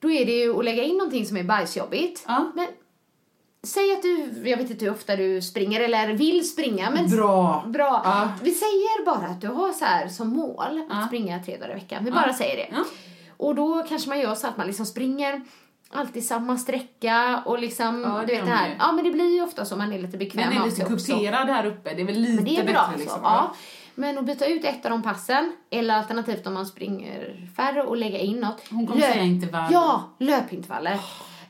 Speaker 2: Då är det ju att lägga in någonting som är bajsjobbigt. Men säg att du, jag vet inte hur ofta du springer eller vill springa. Men
Speaker 3: Bra.
Speaker 2: Bra.
Speaker 3: Ja.
Speaker 2: Vi säger bara att du har så här som mål att
Speaker 3: Ja.
Speaker 2: springa tre dagar i veckan. Vi bara säger det. Och då kanske man gör så att man liksom springer alltid samma sträcka och liksom,
Speaker 3: Ja, det
Speaker 2: du vet det här. Ja men det blir ju ofta så man är lite bekväm
Speaker 3: Den är lite kuperad här uppe. Det är väl lite
Speaker 2: Men det är bra
Speaker 3: bättre
Speaker 2: alltså.
Speaker 3: liksom.
Speaker 2: Ja. Men att byta ut ett av de passen, eller alternativt om man springer färre och lägga in något.
Speaker 3: Hon kommer säga intervall.
Speaker 2: Ja, löpintervaller.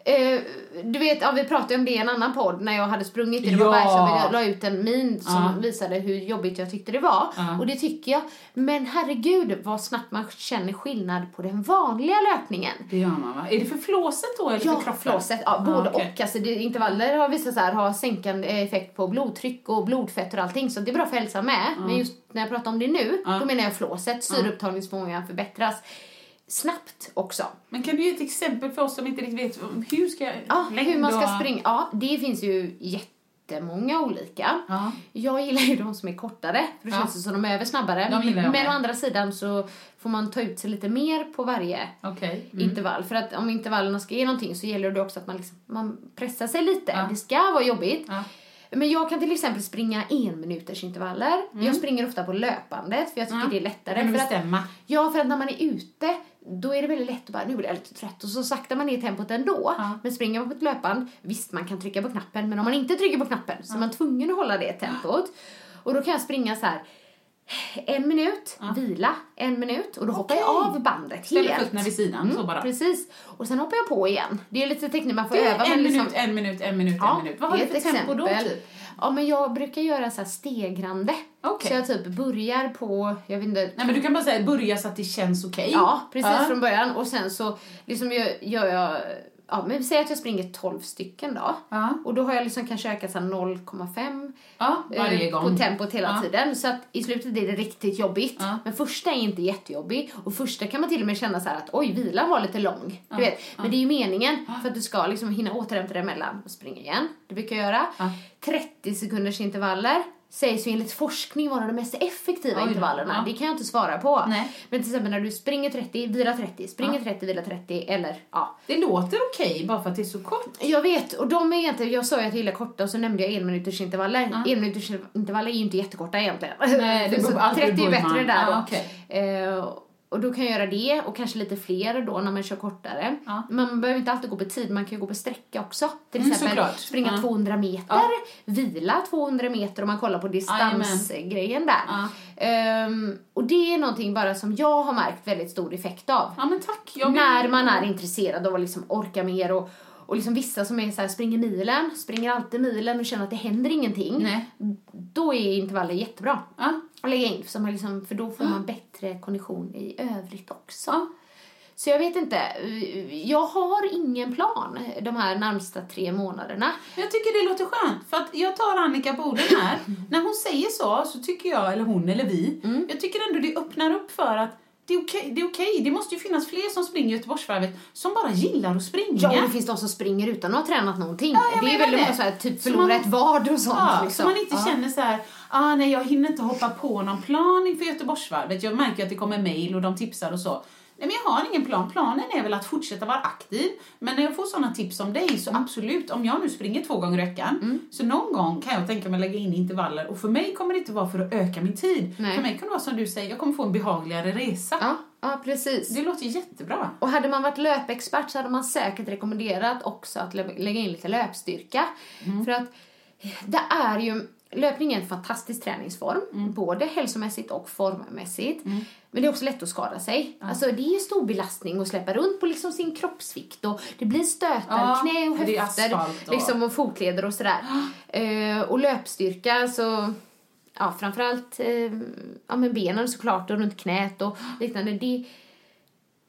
Speaker 2: Eh, du vet, ja, vi pratade om det i en annan podd när jag hade sprungit i det var
Speaker 3: Ja.
Speaker 2: Jag la ut en min som
Speaker 3: Ja.
Speaker 2: visade hur jobbigt jag tyckte det var.
Speaker 3: Ja.
Speaker 2: Och det tycker jag. Men herregud vad snabbt man känner skillnad på den vanliga löpningen.
Speaker 3: Det gör man va? Är det för flåset då eller
Speaker 2: Ja,
Speaker 3: för kroppen?
Speaker 2: flåset. Ja, både
Speaker 3: okej.
Speaker 2: och. Alltså, det, intervaller har visat sig här ha sänkande effekt på blodtryck och blodfetter och allting. Så det är bra för hälsan med. Men just när jag pratar om det nu, då menar jag flåset. Syreupptagningsförmågan förbättras. Snabbt också.
Speaker 3: Men kan du ge ett exempel för oss som inte riktigt vet hur ska
Speaker 2: Ja, hur man ska springa. Ja, det finns ju jättemånga olika.
Speaker 3: Ja.
Speaker 2: Jag gillar ju de som är kortare, för då
Speaker 3: Ja.
Speaker 2: känns det som de är över snabbare.
Speaker 3: De
Speaker 2: Men
Speaker 3: med.
Speaker 2: å andra sidan så får man ta ut sig lite mer på varje
Speaker 3: Okej. Mm.
Speaker 2: intervall. För att om intervallerna ska ge någonting så gäller det också att man, liksom, man pressar sig lite.
Speaker 3: Ja.
Speaker 2: Det ska vara jobbigt. Men jag kan till exempel springa en minuters intervaller. Jag springer ofta på löpandet för jag tycker
Speaker 3: Mm. Ja.
Speaker 2: det är lättare.
Speaker 3: Kan du
Speaker 2: för att,
Speaker 3: bestämma?
Speaker 2: ja, för att när man är ute då är det väldigt lätt att bara, nu blir jag lite trött och så saktar man ner tempot ändå.
Speaker 3: Ja.
Speaker 2: Men springer man på ett löpband, visst man kan trycka på knappen men om man inte trycker på knappen så är man tvungen att hålla det tempot. Och då kan jag springa så här en minut, vila en minut och då hoppar jag av bandet
Speaker 3: Ställer
Speaker 2: helt.
Speaker 3: fötterna vid sidan så bara.
Speaker 2: Precis. Och sen hoppar jag på igen. Det är lite teknik man får öva.
Speaker 3: en
Speaker 2: men liksom,
Speaker 3: minut, en minut, en minut,
Speaker 2: Ja,
Speaker 3: en minut. Vad har du för tempo då
Speaker 2: exempel.
Speaker 3: typ?
Speaker 2: Ja, men jag brukar göra så här stegrande.
Speaker 3: Okej.
Speaker 2: Så jag typ börjar på, jag vet inte,
Speaker 3: Nej men du kan bara säga börja så att det känns okej.
Speaker 2: Ja, precis
Speaker 3: Ja.
Speaker 2: från början. Och sen så liksom gör, gör jag, ja men säg att jag springer 12 stycken då.
Speaker 3: Ja.
Speaker 2: Och då har jag liksom kanske ökat så här 0,5
Speaker 3: Ja, varje
Speaker 2: eh,
Speaker 3: gång.
Speaker 2: på tempot hela
Speaker 3: Ja.
Speaker 2: tiden. Så att i slutet blir det riktigt jobbigt. Men första är inte jättejobbig. Och första kan man till och med känna så att oj, vilan var lite lång. Du vet. Men det är ju meningen för att du ska liksom hinna återhämta dig emellan och springa igen. Det brukar jag göra.
Speaker 3: Ja.
Speaker 2: 30 sekunders intervaller sägs ju enligt forskning vara de mest effektiva
Speaker 3: Oj
Speaker 2: intervallerna.
Speaker 3: Ja.
Speaker 2: Det kan jag inte svara på.
Speaker 3: Nej.
Speaker 2: Men till exempel när du springer 30, vila 30, springer 30, vila 30 eller ja.
Speaker 3: Det låter okej bara för att det är så kort.
Speaker 2: Jag vet, och de är egentligen, jag sa ju att jag gillar korta och så nämnde jag en minuters intervaller.
Speaker 3: Ja.
Speaker 2: En minuters intervaller är ju inte jättekorta egentligen.
Speaker 3: Nej, det beror
Speaker 2: så
Speaker 3: på allt
Speaker 2: 30 är bättre
Speaker 3: man-
Speaker 2: där
Speaker 3: Ja,
Speaker 2: då.
Speaker 3: okej.
Speaker 2: Eh, och då kan jag göra det och kanske lite fler då när man kör kortare.
Speaker 3: Ja.
Speaker 2: Man behöver inte alltid gå på tid, man kan ju gå på sträcka också. Till
Speaker 3: Mm,
Speaker 2: exempel
Speaker 3: såklart.
Speaker 2: springa
Speaker 3: Ja.
Speaker 2: 200 meter,
Speaker 3: Ja.
Speaker 2: vila 200 meter om man kollar på distansgrejen där. Ehm, och det är någonting bara som jag har märkt väldigt stor effekt av.
Speaker 3: Ja men tack. Vill-
Speaker 2: När man är intresserad av att liksom orka mer och, och liksom vissa som är så här, springer milen, springer alltid milen och känner att det händer ingenting.
Speaker 3: Nej.
Speaker 2: Då är intervaller jättebra
Speaker 3: Ja.
Speaker 2: att lägga in för, liksom, för då får man bättre kondition i övrigt också.
Speaker 3: Ja.
Speaker 2: Så jag vet inte, jag har ingen plan de här närmsta tre månaderna.
Speaker 3: Jag tycker det låter skönt, för att jag tar Annika på orden här. När hon säger så, så tycker jag, eller hon eller vi,
Speaker 2: Mm.
Speaker 3: jag tycker ändå det öppnar upp för att det är okej. Det, är okej. det måste ju finnas fler som springer Göteborgsvarvet som bara gillar att springa.
Speaker 2: Ja, och det finns de som springer utan att ha tränat någonting.
Speaker 3: Ja,
Speaker 2: det är väldigt
Speaker 3: det.
Speaker 2: många så här, typ förlora ett vad och sånt.
Speaker 3: Ja,
Speaker 2: liksom.
Speaker 3: så man inte
Speaker 2: ja.
Speaker 3: känner så här, ah, nej jag hinner inte hoppa på någon plan inför Göteborgsvarvet. Jag märker att det kommer mejl och de tipsar och så. Nej, men jag har ingen plan. Planen är väl att fortsätta vara aktiv. Men när jag får sådana tips som dig så
Speaker 2: Mm.
Speaker 3: absolut, om jag nu springer två gånger i veckan så någon gång kan jag tänka mig lägga in intervaller och för mig kommer det inte vara för att öka min tid.
Speaker 2: Nej.
Speaker 3: För mig kan det vara som du säger, jag kommer få en behagligare resa.
Speaker 2: Ja, ja precis.
Speaker 3: Det låter jättebra.
Speaker 2: Och hade man varit löpexpert så hade man säkert rekommenderat också att lä- lägga in lite löpstyrka. För att det är ju, löpning är en fantastisk träningsform, både hälsomässigt och formmässigt. Men det är också lätt att skada sig. Alltså det är ju stor belastning att släppa runt på liksom sin kroppsvikt och det blir stötar,
Speaker 3: Ja,
Speaker 2: knä och höfter
Speaker 3: och-
Speaker 2: liksom, och fotleder och sådär. Eh, och löpstyrka så Ja, framförallt eh, ja, men benen såklart och runt knät och liknande. Det,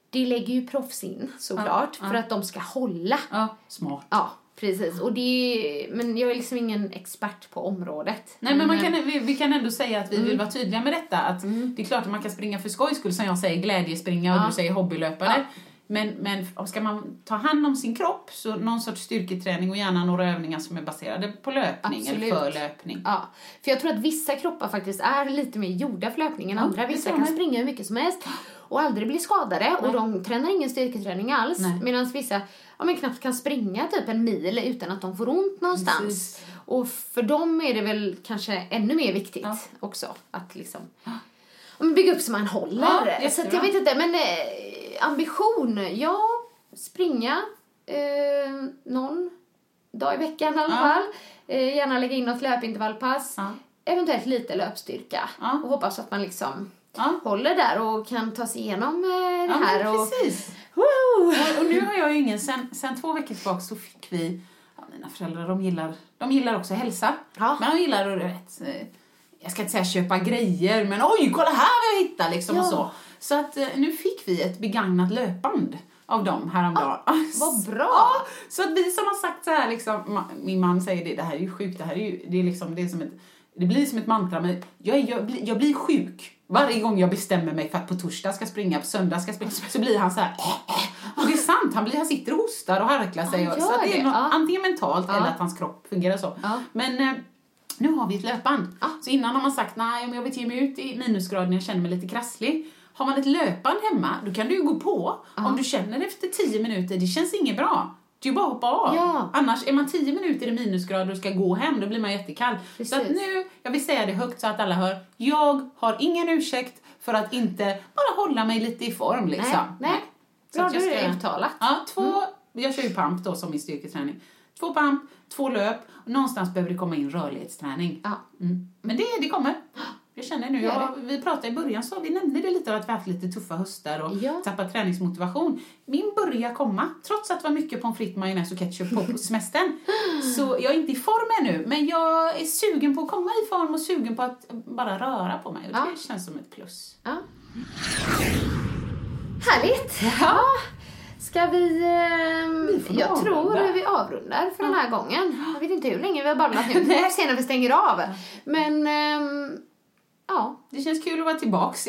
Speaker 2: det lägger ju proffs in såklart
Speaker 3: Ja,
Speaker 2: för att de ska hålla.
Speaker 3: Ja, smart.
Speaker 2: Ja, precis. Och det, men jag är liksom ingen expert på området.
Speaker 3: Nej, men man kan, vi, vi kan ändå säga att vi
Speaker 2: Mm.
Speaker 3: vill vara tydliga med detta. Att Det är klart att man kan springa för skojs skull, som jag säger, glädjespringa och
Speaker 2: Ja.
Speaker 3: du säger hobbylöpare.
Speaker 2: Ja.
Speaker 3: Men, men ska man ta hand om sin kropp, så någon sorts styrketräning och gärna några övningar som är baserade på löpning
Speaker 2: Absolut.
Speaker 3: eller för löpning.
Speaker 2: Ja, för jag tror att vissa kroppar faktiskt är lite mer gjorda för löpning än
Speaker 3: Ja,
Speaker 2: andra. Vissa kan springa hur mycket som helst och aldrig bli skadade och de tränar ingen styrketräning alls.
Speaker 3: Nej.
Speaker 2: Medan vissa ja, men knappt kan springa typ en mil utan att de får ont någonstans.
Speaker 3: Precis.
Speaker 2: Och för dem är det väl kanske ännu mer viktigt
Speaker 3: Ja.
Speaker 2: också att liksom men bygga upp så man håller.
Speaker 3: Ja,
Speaker 2: så jag vet inte, men eh, ambition, ja, springa eh, någon dag i veckan i alla
Speaker 3: Ja.
Speaker 2: fall. Eh, gärna lägga in något löpintervallpass.
Speaker 3: Ja.
Speaker 2: Eventuellt lite löpstyrka. Och hoppas att man liksom håller där och kan ta sig igenom eh, det här. och,
Speaker 3: precis. Och, och nu har jag ju ingen, sen, sen två veckor tillbaka så fick vi, ja, mina föräldrar de gillar, de gillar också hälsa.
Speaker 2: Ja.
Speaker 3: Men de gillar att, vet, eh, jag ska inte säga köpa grejer, men oj, kolla här vad jag hittar liksom
Speaker 2: Ja.
Speaker 3: och så. Så att eh, nu fick vi ett begagnat löpband av dem häromdagen.
Speaker 2: vad bra.
Speaker 3: Så att vi som har sagt så här liksom, min man säger det, det här är ju sjukt, det här är ju, det är liksom, det är som ett, det blir som ett mantra, men jag, är, jag, jag blir sjuk. Varje gång jag bestämmer mig för att på torsdag ska springa, på söndag ska springa, så blir han så här. Och det är sant, han, blir, han sitter och hostar och harklar sig. Och, så att det är
Speaker 2: det,
Speaker 3: något,
Speaker 2: ja.
Speaker 3: antingen mentalt
Speaker 2: Ja.
Speaker 3: eller att hans kropp fungerar så.
Speaker 2: Ja.
Speaker 3: Men eh, nu har vi ett löpband. Så innan har man sagt, nej men jag vill ge mig ut i minusgrader när jag känner mig lite krasslig. Har man ett löpband hemma, då kan du ju gå på. Om du känner efter 10 minuter, det känns inget bra. Det är ju bara att hoppa av.
Speaker 2: Ja.
Speaker 3: Annars, är man 10 minuter i minusgrader och ska gå hem, då blir man jättekall. Så att
Speaker 2: Precis.
Speaker 3: nu, jag vill säga det högt så att alla hör, jag har ingen ursäkt för att inte bara hålla mig lite i form liksom.
Speaker 2: Nej, nej.
Speaker 3: Så
Speaker 2: Bra,
Speaker 3: att jag
Speaker 2: är det
Speaker 3: ska-
Speaker 2: uttalat.
Speaker 3: Ja, två, jag kör ju pump då som min styrketräning. Två pump, två löp någonstans behöver det komma in rörlighetsträning.
Speaker 2: Ja.
Speaker 3: Mm. Men det, det kommer. Jag känner nu, jag, vi pratade i början så vi nämnde det lite att vi haft lite tuffa höstar och
Speaker 2: Ja.
Speaker 3: tappat träningsmotivation. Min börjar komma, trots att det var mycket pommes frites, majonnäs och ketchup på, semestern. Så jag är inte i form ännu, men jag är sugen på att komma i form och sugen på att bara röra på mig. Och det
Speaker 2: Ja.
Speaker 3: känns som ett plus.
Speaker 2: Ja. Härligt! Ja. Ska vi...
Speaker 3: nog
Speaker 2: jag tror
Speaker 3: avrunda.
Speaker 2: vi avrundar för den här gången. Jag vet inte hur länge vi har babblat nu. Vi får se när vi stänger av. Men... ehm, ja.
Speaker 3: Det känns kul att vara tillbaks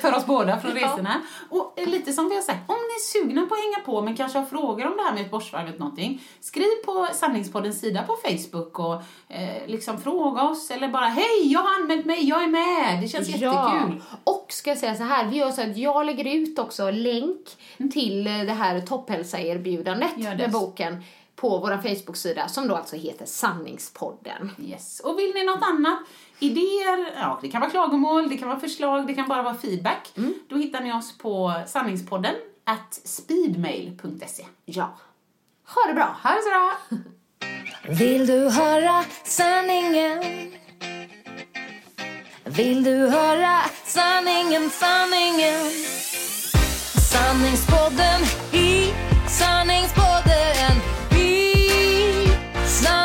Speaker 3: för oss båda från resorna. Och lite som vi har sagt, om ni är sugna på att hänga på men kanske har frågor om det här med Göteborgsvarvet någonting, skriv på Sanningspoddens sida på Facebook och eh, liksom fråga oss eller bara hej, jag har anmält mig, jag är med. Det känns jättekul.
Speaker 2: Och ska jag säga så här, vi gör så att jag lägger ut också länk till eh, det här topphälsa-erbjudandet med boken på vår Facebook-sida som då alltså heter Sanningspodden.
Speaker 3: Yes. Och vill ni något annat, idéer, ja det kan vara klagomål, det kan vara förslag, det kan bara vara feedback. Då hittar ni oss på sanningspodden at speedmail.se.
Speaker 2: Ja. Ha det bra!
Speaker 3: Ha det så bra!
Speaker 1: Vill du höra sanningen? Vill du höra sanningen, sanningen? Sanningspodden i sanningspodden